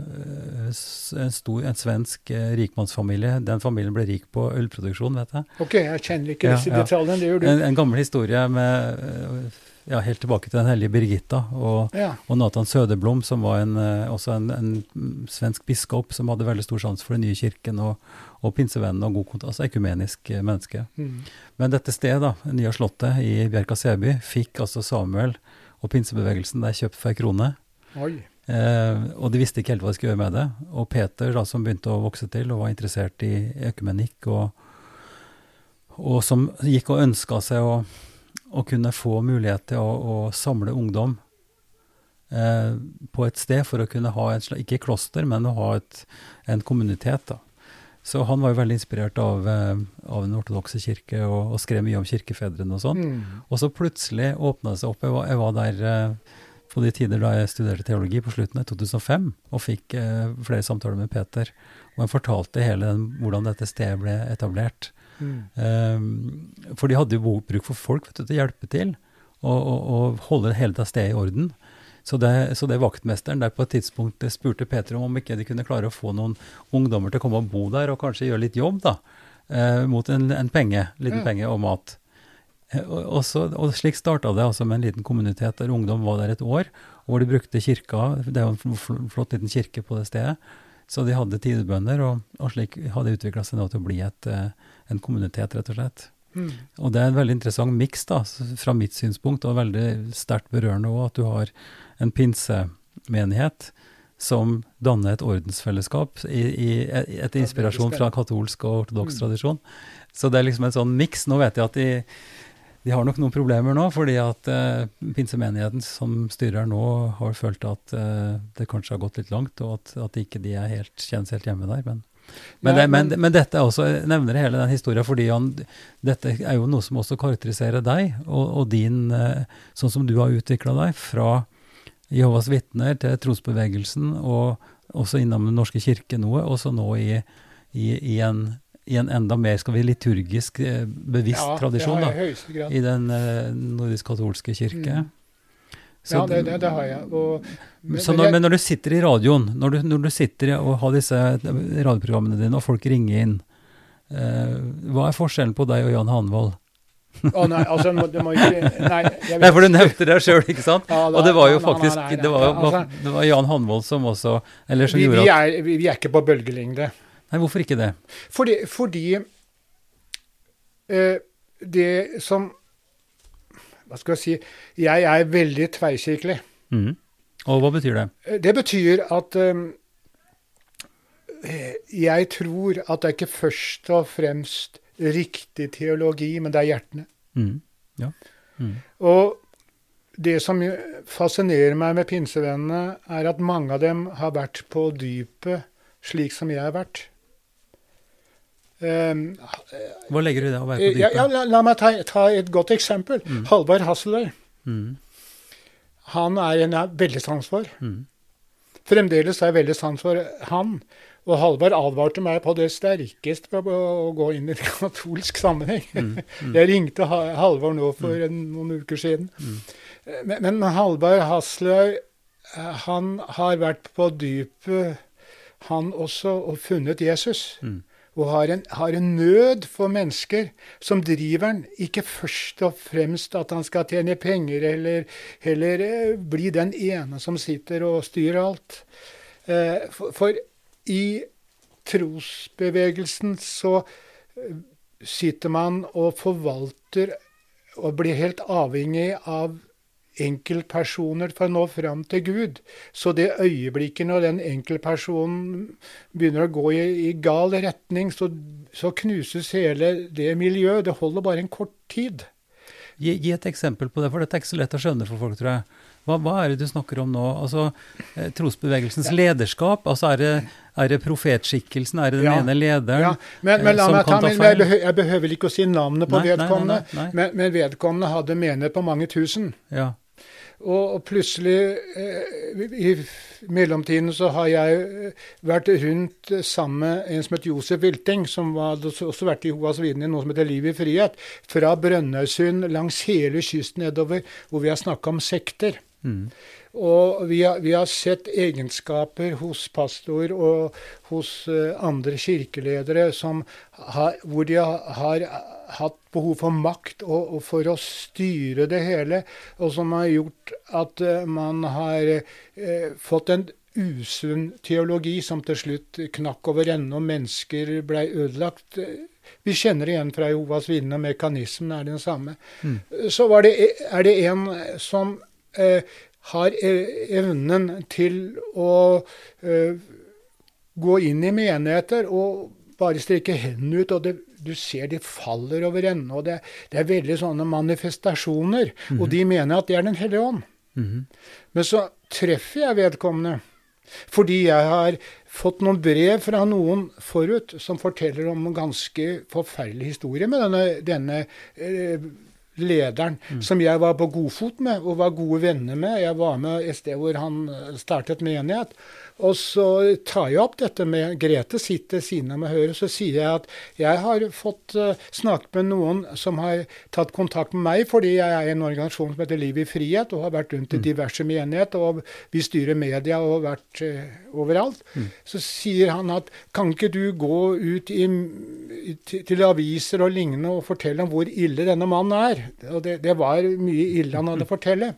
en, stor, en svensk eh, rikmannsfamilie. Den familien ble rik på ølproduksjon, vet jeg. OK, jeg kjenner ikke disse ja. detaljene. Det gjør du. En, en gammel historie med ja, helt tilbake til den hellige Birgitta og, Ja. og Nathan Sødeblom, som var en, eh, også en, en svensk biskop som hadde veldig stor sans for den nye kirken og, og pinsevennen og god kontakt, altså ekumenisk eh, menneske. Mm. Men dette stedet, da, Nya Slottet i Bjerka Seby, fikk altså Samuel og pinsebevegelsen der kjøpt for ei krone. Oi. Eh, og de visste ikke helt hva de skulle gjøre med det. Og Peter, da, som begynte å vokse til og var interessert i økumenikk, og, og som gikk og ønska seg å, å kunne få mulighet til å, å samle ungdom eh, på et sted for å kunne ha et, slags, ikke kloster, men å ha et, en kommunitet. da. Så han var jo veldig inspirert av, eh, av Den ortodokse kirke og, og skrev mye om kirkefedrene og sånn. Mm. Og så plutselig åpna det seg opp. Jeg var, jeg var der eh, på de tider da jeg studerte teologi på slutten av 2005, og fikk eh, flere samtaler med Peter. Og han fortalte hele den, hvordan dette stedet ble etablert. Mm. Eh, for de hadde jo bruk for folk vet du, til å hjelpe til, og, og, og holde hele det stedet i orden. Så det, så det vaktmesteren der på et tidspunkt spurte Peter om om ikke de kunne klare å få noen ungdommer til å komme og bo der, og kanskje gjøre litt jobb, da. Eh, mot en, en penge, liten mm. penge og mat. Eh, Og, og, så, og slik starta det altså med en liten kommunitet der ungdom var der et år, hvor de brukte kirka. Det er jo en fl- fl- flott liten kirke på det stedet. Så de hadde tidebønder, og, og slik har det utvikla seg nå til å bli et, eh, en kommunitet, rett og slett. Mm. Og det er en veldig interessant miks, fra mitt synspunkt, og veldig sterkt berørende òg, at du har en pinsemenighet som danner et ordensfellesskap i, i, i etter inspirasjon fra katolsk og ortodoks Mm. tradisjon. Så det er liksom en sånn miks. Nå vet jeg at de, de har nok noen problemer nå, fordi at eh, pinsemenigheten som styrer nå, har følt at eh, det kanskje har gått litt langt, og at, at ikke de er helt, kjennes helt hjemme der. Men, men, det, men, men- dette er også, jeg nevner hele den historien fordi han, dette er jo noe som også karakteriserer deg og, og din, eh, sånn som du har utvikla deg fra Jehovas vitner til trosbevegelsen, og også innom Den norske kirke noe, og så nå i, i, i, en, i en enda mer skal vi, liturgisk eh, bevisst ja, tradisjon da, i den eh, nordisk-katolske kirke. Mm. Så, ja, det, det, det har jeg. Og, men, så når, jeg- men når du sitter i radioen, når du, når du sitter og har disse radioprogrammene dine, og folk ringer inn, eh, hva er forskjellen på deg og Jan Hanvold? Å nei, altså, du må ikke Nei, (laughs) Nei, for du nevnte det sjøl, ikke sant? Ja, da- Og det var jo faktisk nei, nei, det var, altså, det var Jan Hanvold som også Eller som vi, gjorde vi, er, vi er ikke på bølgelengde. Nei, hvorfor ikke det? Fordi, fordi eh, det som Hva skal jeg si Jeg er veldig tverrkirkelig. Mm. Og hva betyr det? Eh, Det betyr at um, jeg tror at det er ikke først og fremst riktig teologi, men det er hjertene. Mm. Ja. Mm. Og det som fascinerer meg med pinsevennene, er at mange av dem har vært på dypet slik som jeg har vært. Um, Hva legger du i det å være på ja, ja, dypet? la, la meg ta, ta et godt eksempel. Mm. Halvard Hasseløy. Mm. Han er en jeg har veldig sans for. Mm. Fremdeles har jeg veldig sans for han. Og Halvard advarte meg på det sterkeste på å gå inn i en katolsk sammenheng. Mm. (laughs) Mm. Jeg ringte Ha- Halvard nå for en, noen uker siden. Mm. Men, men Halvard Hasløy, eh, han har vært på dypet, han også, og funnet Jesus. Mm. Og har en, har en nød for mennesker som driver han, ikke først og fremst at han skal tjene penger, eller heller eh, bli den ene som sitter og styrer alt. Eh, For, for i trosbevegelsen så eh, sitter man og forvalter og blir helt avhengig av enkeltpersoner for å nå fram til Gud. Så det øyeblikket når den enkeltpersonen begynner å gå i, i gal retning, så, så knuses hele det miljøet. Det holder bare en kort tid. Gi, gi et eksempel på det, for dette er ikke så lett å skjønne for folk, tror jeg. Hva, hva er det du snakker om nå? Altså, Trosbevegelsens Trosbevegelsens lederskap? altså Er det, er det profetskikkelsen? Er det den Ja. ene lederen? Ja, men, men eh, la som meg ta, men jeg, behøver, jeg behøver ikke å si navnet på nei, vedkommende, nei, nei. Men, men vedkommende hadde menighet på mange tusen. Ja. Og, og plutselig, eh, i mellomtiden, så har jeg eh, vært rundt sammen med en som het Josef Wilting, som var, også har vært i Hoas vitner i noe som heter Liv i frihet, fra Brønnøysund langs hele kysten nedover, hvor vi har snakka om sekter. Mm. Og vi har, vi har sett egenskaper hos pastor og hos eh, andre kirkeledere som har, hvor de har hatt behov for makt og, og for å styre det hele, og som har gjort at eh, man har eh, fått en usunn teologi som til slutt knakk over ende, og mennesker blei ødelagt. Vi kjenner igjen fra Jehovas vitner, mekanismen er den samme. Mm. Så var det, er det en som eh, har eh, evnen til å eh, gå inn i menigheter og bare strekke hendene ut, og det, du ser de faller over ende. og Det, det er veldig sånne manifestasjoner, og de mener at det er Den hellige ånd. Mhm. Men så treffer jeg vedkommende. Fordi jeg har fått noen brev fra noen forut som forteller om en ganske forferdelig historie med denne, denne eh, lederen, som jeg var på godfot med og var gode venner med. Jeg var med et sted hvor han eh, startet menighet. Og så tar jeg opp dette med Grete sitter siden av meg hører, så sier jeg at jeg har fått eh, snakket med noen som har tatt kontakt med meg fordi jeg er i en organisasjon som heter Liv i frihet, og har vært rundt i diverse menigheter, og vi styrer media og har vært eh, overalt. Så sier han at kan ikke du gå ut i, til, til aviser og lignende og fortelle om hvor ille denne mannen er? Og det, det var mye ille han hadde å fortelle.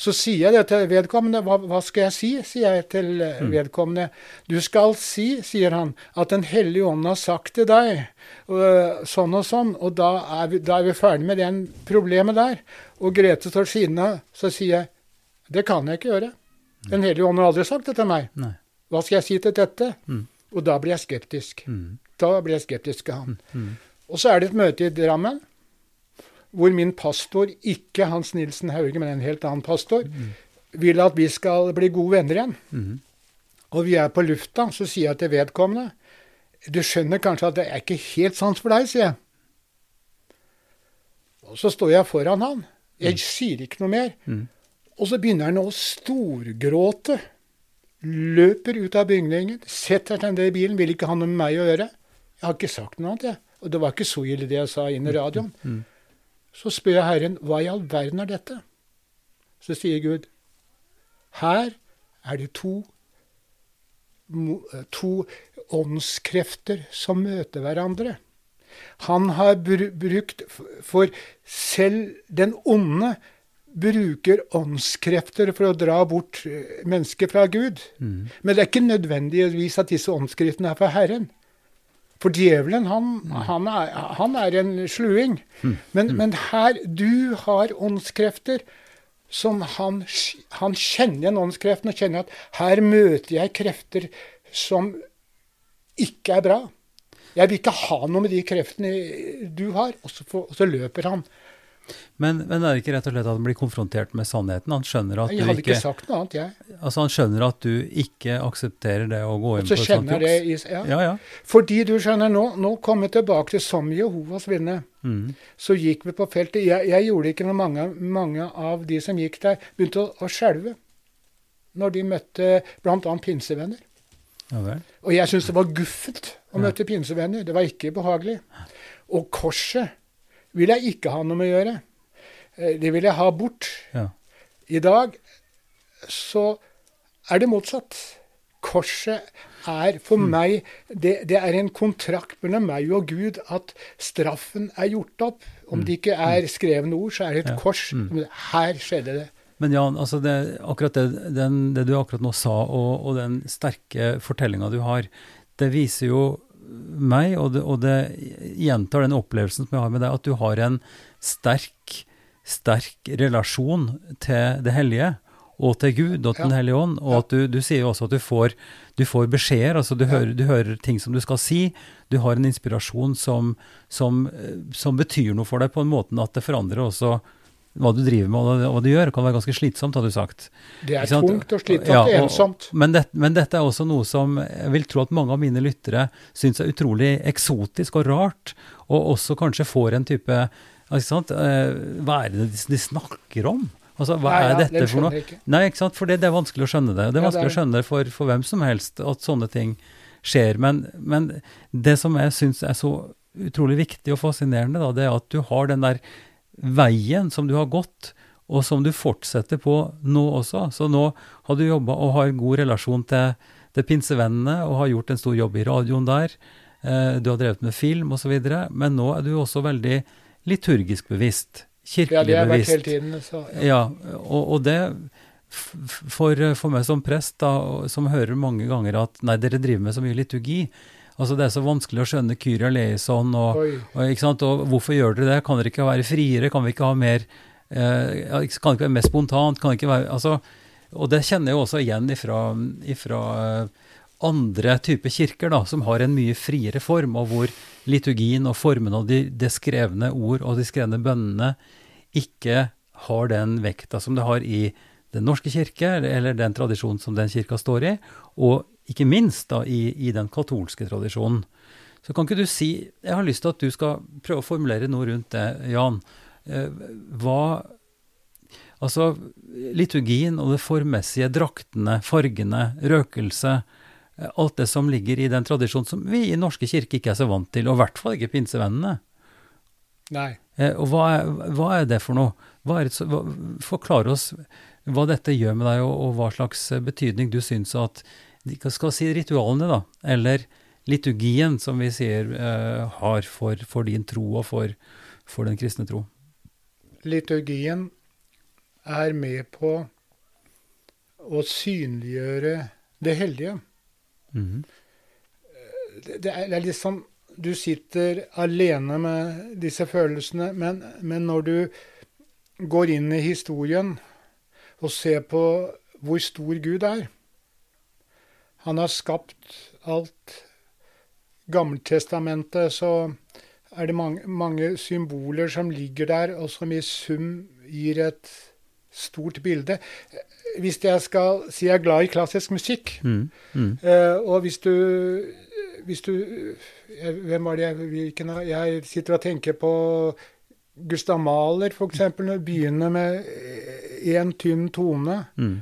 Så sier jeg det til vedkommende. Hva, hva skal jeg si? sier jeg til eh, vedkommende. Du skal si, sier han, at Den hellige ånd har sagt til deg og, sånn og sånn, og da er, vi, da er vi ferdig med den problemet der. Og Grete av, så sier jeg det kan jeg ikke gjøre. Den hellige ånd har aldri sagt det til meg. Nei. Hva skal jeg si til dette? Mm. Og da blir jeg skeptisk. Mm. Da blir jeg skeptisk til han. Mm. Og så er det et møte i Drammen hvor min pastor, ikke Hans Nilsen Hauge, men en helt annen pastor, vil at vi skal bli gode venner igjen. Mm. Og vi er på lufta, så sier jeg til vedkommende Du skjønner kanskje at det er ikke helt sans for deg, sier jeg. Og så står jeg foran han. Jeg sier ikke noe mer. Mm. Og så begynner han å storgråte. Løper ut av bygningen, setter seg ned i bilen, vil ikke ha noe med meg å gjøre. Jeg har ikke sagt noe annet, jeg. Og det var ikke så ille det jeg sa inn i radioen. Så spør jeg Herren, hva i all verden er dette? Så sier Gud, her er det to, eh, to åndskrefter som møter hverandre. Han har bru brukt For selv den onde bruker åndskrefter for å dra bort mennesket mennesker fra Gud. Mm. Men det er ikke nødvendigvis at disse åndskriftene er fra Herren. For djevelen, han, han, er, han er en sluing. Men, men her, du har åndskrefter som han, han kjenner igjen åndskreft og kjenner at her møter jeg krefter som ikke er bra. Jeg vil ikke ha noe med de kreftene du har. Og så, for, og så løper han. Men, men er det ikke rett og slett at han blir konfrontert med sannheten? Han skjønner at Jeg du hadde ikke, ikke sagt noe annet, jeg. altså han skjønner at du ikke aksepterer det å gå inn på et sånt juks? ja. Ja, ja. Fordi du skjønner, nå, nå kom jeg tilbake til som Jehovas vinne. Mm. Så gikk vi på feltet. Jeg, jeg gjorde ikke noe mange, mange av de som gikk der, begynte å, å skjelve når de møtte bl.a. pinsevenner. ja vel. Og jeg syntes det var guffent å møte pinsevenner. Det var ikke behagelig. Og korset vil jeg ikke ha noe med å gjøre. Eh, Det vil jeg ha bort. Ja. I dag så er det motsatt. Korset er for Mm. meg det, det er en kontrakt mellom meg og Gud at straffen er gjort opp. Om det ikke er skrevne ord, så er det et Mm. Ja. kors. Mm. Her skjedde det. Men Jan, altså det, akkurat det, den, det du akkurat nå sa, og, og den sterke fortellinga du har, det viser jo meg, og det, og det gjentar den opplevelsen som jeg har med deg, at du har en sterk, sterk relasjon til det hellige. Og til Gud og til Den hellige ånd. Og at du, du sier jo også at du får, du får beskjeder. altså du, hører, du hører ting som du skal si. Du har en inspirasjon som, som, eh, som betyr noe for deg på en måte at det forandrer også hva du driver med og hva du gjør. Kan være ganske slitsomt, har du sagt. Det er tungt og slitsomt Ja, og ensomt. Men, det, men dette er også noe som jeg vil tro at mange av mine lyttere syns er utrolig eksotisk og rart, og også kanskje får en type? Eh, Hva er det de snakker om? Altså, hva Nei, er dette for noe? ikke. Nei, ikke sant? For det, det er vanskelig å skjønne det. Det er Ja, vanskelig det er å skjønne for, for hvem som helst at sånne ting skjer. Men, men det som jeg syns er så utrolig viktig og fascinerende, da, det er at du har den der veien som du har gått, og som du fortsetter på nå også. Så nå har du jobba og har en god relasjon til, til pinsevennene og har gjort en stor jobb i radioen der. Eh, du har drevet med film osv. Men nå er du også veldig liturgisk bevisst. Kirkelig bevisst. Ja, det har jeg vært hele tiden. Så, ja. Ja, og, og det for, for meg som prest, da, som hører mange ganger at nei, dere driver med så mye liturgi. Altså Det er så vanskelig å skjønne Kyria Leison. og, og, ikke sant? og hvorfor gjør dere det? Kan dere ikke være friere? Kan vi ikke ha mer eh, Kan det ikke være mer spontant? Kan det ikke være, altså, og det kjenner jeg jo også igjen ifra, ifra eh, andre typer kirker, da, som har en mye friere form, og hvor liturgien og formen av de, de skrevne ord og de skrevne bønnene ikke har den vekta som det har i Den norske kirke, eller den tradisjonen som den kirka står i, og ikke minst da i, i den katolske tradisjonen. Så kan ikke du si Jeg har lyst til at du skal prøve å formulere noe rundt det, Jan. Eh, Hva Altså, liturgien og det formmessige, draktene, fargene, røkelse, eh, alt det som ligger i den tradisjonen som vi i Norske kirke ikke er så vant til, og i hvert fall ikke pinsevennene. Nei. Eh, Og hva er, hva er det for noe? Hva, forklar oss hva dette gjør med deg, og, og hva slags betydning du syns at de skal si ritualene, da, eller liturgien, som vi sier, eh, har for, for din tro og for, for den kristne tro. Liturgien er med på å synliggjøre det hellige. Mhm. det det er, det er liksom Du sitter alene med disse følelsene, men, men når du går inn i historien og ser på hvor stor Gud er Han har skapt alt. Gammeltestamentet så er det mange, mange symboler som ligger der, og som i sum gir et stort bilde. Hvis jeg skal si jeg er glad i klassisk musikk, Mm. Mm. Eh, og hvis du, hvis du eh, Hvem var det jeg hvilken, Jeg sitter og tenker på Gustav Mahler, f.eks. Begynner med én tynn tone. Mm.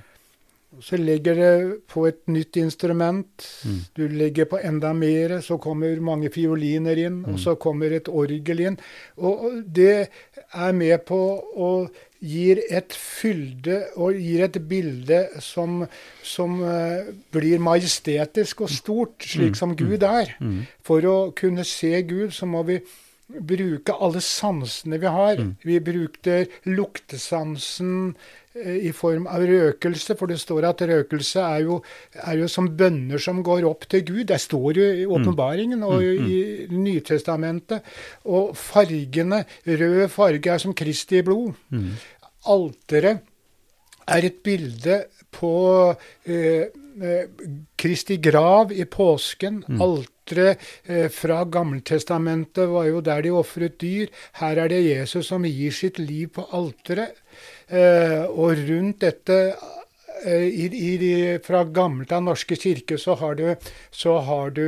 Så legger det på et nytt instrument. Mm. Du legger på enda mer. Så kommer mange fioliner inn, Mm. og så kommer et orgel inn. Og det er med på å gir et fylde og gir et bilde som, som eh, blir majestetisk og stort, slik Mm. som Gud er. Mm. For å kunne se Gud, så må vi bruke alle sansene vi har. Mm. Vi brukte luktesansen i form av røkelse, for det står at røkelse er jo, er jo som bønner som går opp til Gud. Det står jo i åpenbaringen og Mm, i Nytestamentet. Og fargene, rød farge er som Kristi blod. Mm. Alteret er et bilde på eh, eh, Kristi grav i påsken. Mm. Alteret alteret eh, fra Gammeltestamentet var jo der de ofret dyr. Her er det Jesus som gir sitt liv på alteret. Eh, og rundt dette Eh, i, de, fra gammelt av Norske kirke så har du, så har du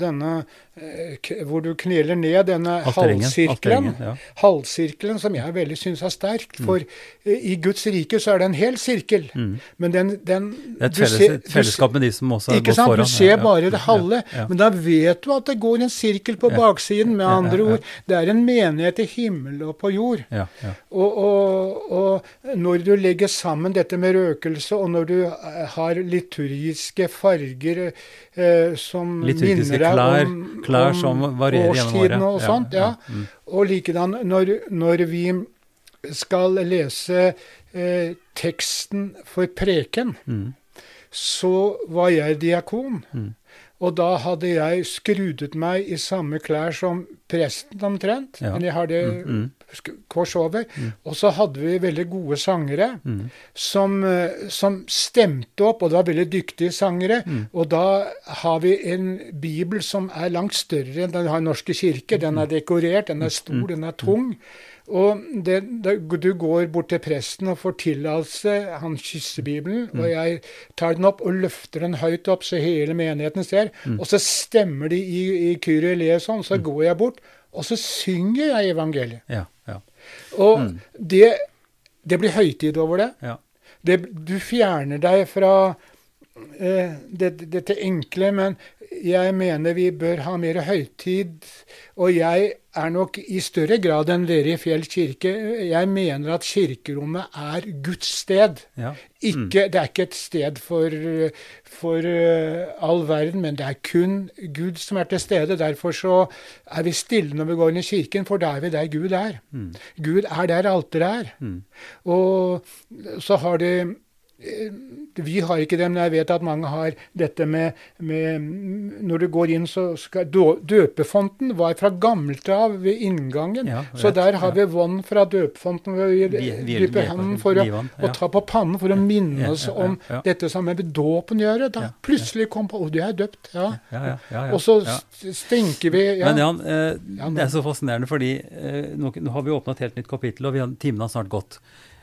denne eh, hvor du kneler ned denne halvsirkelen, ja. halvsirkelen, som jeg veldig syns er sterkt. Mm. For mm. i Guds rike så er det en hel sirkel. Mm. Men den, den Det er et felles, ser, fellesskap med de som også har gått sant? foran. Du ser bare det halve. Ja, men da vet du at det går en sirkel på baksiden. Med andre ord, det er en menighet i himmel og på jord. Og, og, og når du legger sammen dette med røkelse og når du eh, har liturgiske farger eh, som liturgiske minner deg klær, om, klær som årstiden og sånt. Ja, ja. Mm. Og likedan når, når, vi skal lese eh, teksten for preken, mm. så var jeg diakon. Mm. Og da hadde jeg skrudet meg i samme klær som presten omtrent. Ja. Men jeg hadde mm, mm. Kors over. Mm. Og så hadde vi veldig gode sangere mm. som, eh, som, stemte opp, og det var veldig dyktige sangere. Mm. Og da har vi en bibel som er langt større enn den har norske kirker. Den er dekorert, den er stor, den er tung. Og det, det, du går bort til presten og får tillatelse, han kysser Bibelen, mm. og jeg tar den opp og løfter den høyt opp så hele menigheten ser. Mm. Og så stemmer de i, i Kyrie eleison, så mm. går jeg bort, og så synger jeg evangeliet. Ja. Og mm. det, det, blir høytid over det. Ja. det. Du fjerner deg fra dette det enkle, men jeg mener vi bør ha mer høytid. Og jeg er nok i større grad enn dere i Fjell kirke Jeg mener at kirkerommet er Guds sted. Ja. Mm. Ikke, det er ikke et sted for, for uh, all verden, men det er kun Gud som er til stede. Derfor så er vi stille når vi går inn i kirken, for da er vi der Gud er. Mm. Gud er der alteret er. Mm. Og så har det Eh, vi har ikke det, men jeg vet at mange har dette med, med Når du går inn, så skal Døpefonten var fra gammelt av ved inngangen. Ja, så der har vi vann fra døpefonten. Vi dypper hånden for å, og ta på pannen for å minne oss om dette som har med dåpen å gjøre. Da plutselig kom på Å, du er døpt. Ja. Og så stenker vi Men Jan, eh, det er så fascinerende, fordi eh, nå, nå, har vi åpna et helt nytt kapittel, og vi har, timen har snart gått.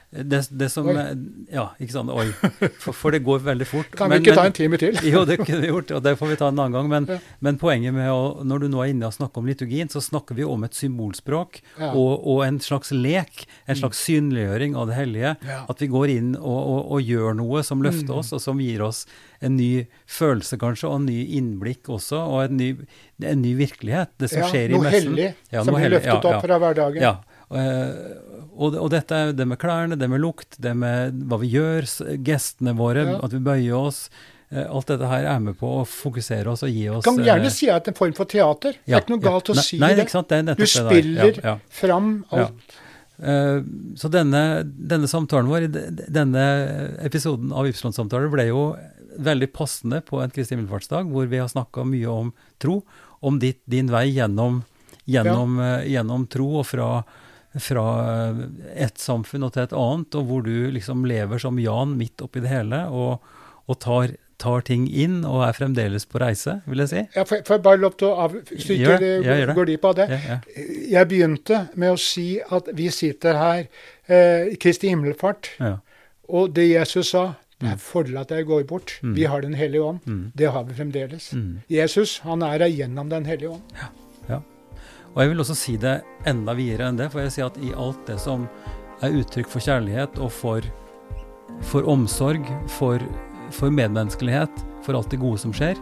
Det, det, som Oi. Ja, ikke sant. Oi. For, for, det går veldig fort. Kan vi ikke men, ta en time til? (laughs) jo, det kunne vi gjort, og det får vi ta en annen gang. Men, ja. men poenget med å, når du nå er inne og snakker om liturgien, så snakker vi om et symbolspråk ja. og, og, en slags lek. En mm. slags synliggjøring av det hellige. Ja. At vi går inn og, og, og, gjør noe som løfter mm. oss, og som gir oss en ny følelse, kanskje, og en ny innblikk også, og en ny, en ny virkelighet. Det som skjer i messen. Hellig, ja, noe hellig, som blir løftet opp fra hverdagen. Ja, Eh, og, og, dette er det med klærne, det med lukt, det med hva vi gjør, gestene våre, ja. at vi bøyer oss. Eh, alt dette her er med på å fokusere oss og gi oss Kan gjerne eh, si at det er en form for teater. Ja, det er ikke noe galt ja, å si nei, det. det du spiller ja, fram alt. Uh, så denne, denne, samtalen vår, denne episoden av Ypsilon-samtaler, ble jo veldig passende på en Kristi himmelfartsdag, hvor vi har snakka mye om tro, om ditt, din vei gjennom, gjennom, uh, gjennom tro og fra fra et samfunn og til et annet, og hvor du liksom lever som Jan midt oppi det hele og, og tar, tar, ting inn og er fremdeles på reise, vil jeg si. Ja, Får jeg bare lov til å avslutte? ja, går de på det? Ja, ja. Jeg begynte med å si at vi sitter her eh, Kristi himmelfart, og det Jesus sa det er mm. fordel at jeg går bort. Mm. Vi har Den hellige ånd. Mm. Det har vi fremdeles. Mm. Jesus han er her gjennom Den hellige ånd. Ja. Og jeg vil også si det enda videre enn det, for jeg sier at i alt det som er uttrykk for kjærlighet og for, for omsorg, for, for, medmenneskelighet, for alt det gode som skjer,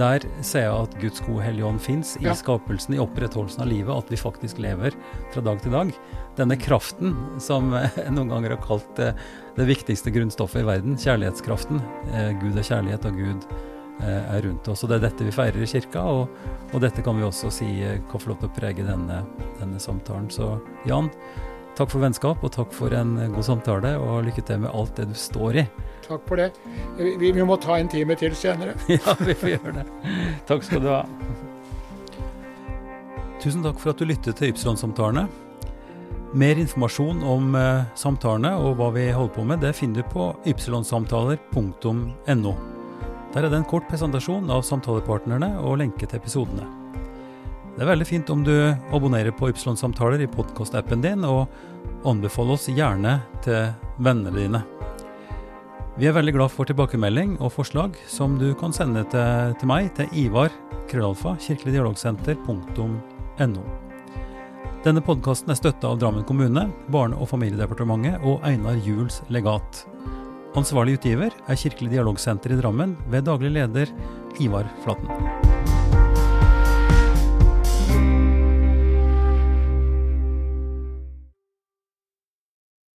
der ser jeg at Guds gode Hellige Ånd fins i ja. skapelsen, i opprettholdelsen av livet, at vi faktisk lever fra dag til dag. Denne kraften som (laughs) jeg noen ganger har kalt det, det viktigste grunnstoffet i verden, kjærlighetskraften. Eh, Gud er kjærlighet, og Gud Eh, er rundt oss. Og Det er dette vi feirer i kirka, og, og dette kan vi også si eh, kan få lov til å prege denne, denne, samtalen. Så Jan, takk for vennskap, og takk for en god samtale, og lykke til med alt det du står i. Takk for det. Vi, vi må ta en time til senere. (laughs) ja, vi får gjøre det. Takk skal du ha. Tusen takk for at du lyttet til Ypsilon-samtalene. Mer informasjon om eh, samtalene og hva vi holder på med, det finner du på ypsilonsamtaler.no. Der er det en kort presentasjon av samtalepartnerne og lenke til episodene. Det er veldig fint om du abonnerer på Ypsilon-samtaler i podkastappen din, og anbefaler oss gjerne til vennene dine. Vi er veldig glad for tilbakemelding og forslag som du kan sende til, til meg til Ivar krøllalfa kirkeligdialogsenter.no. Denne podkasten er støtta av Drammen kommune, Barne- og familiedepartementet og Einar Juels legat. Ansvarlig utgiver er Kirkelig dialogsenter i Drammen ved daglig leder Ivar Flaten.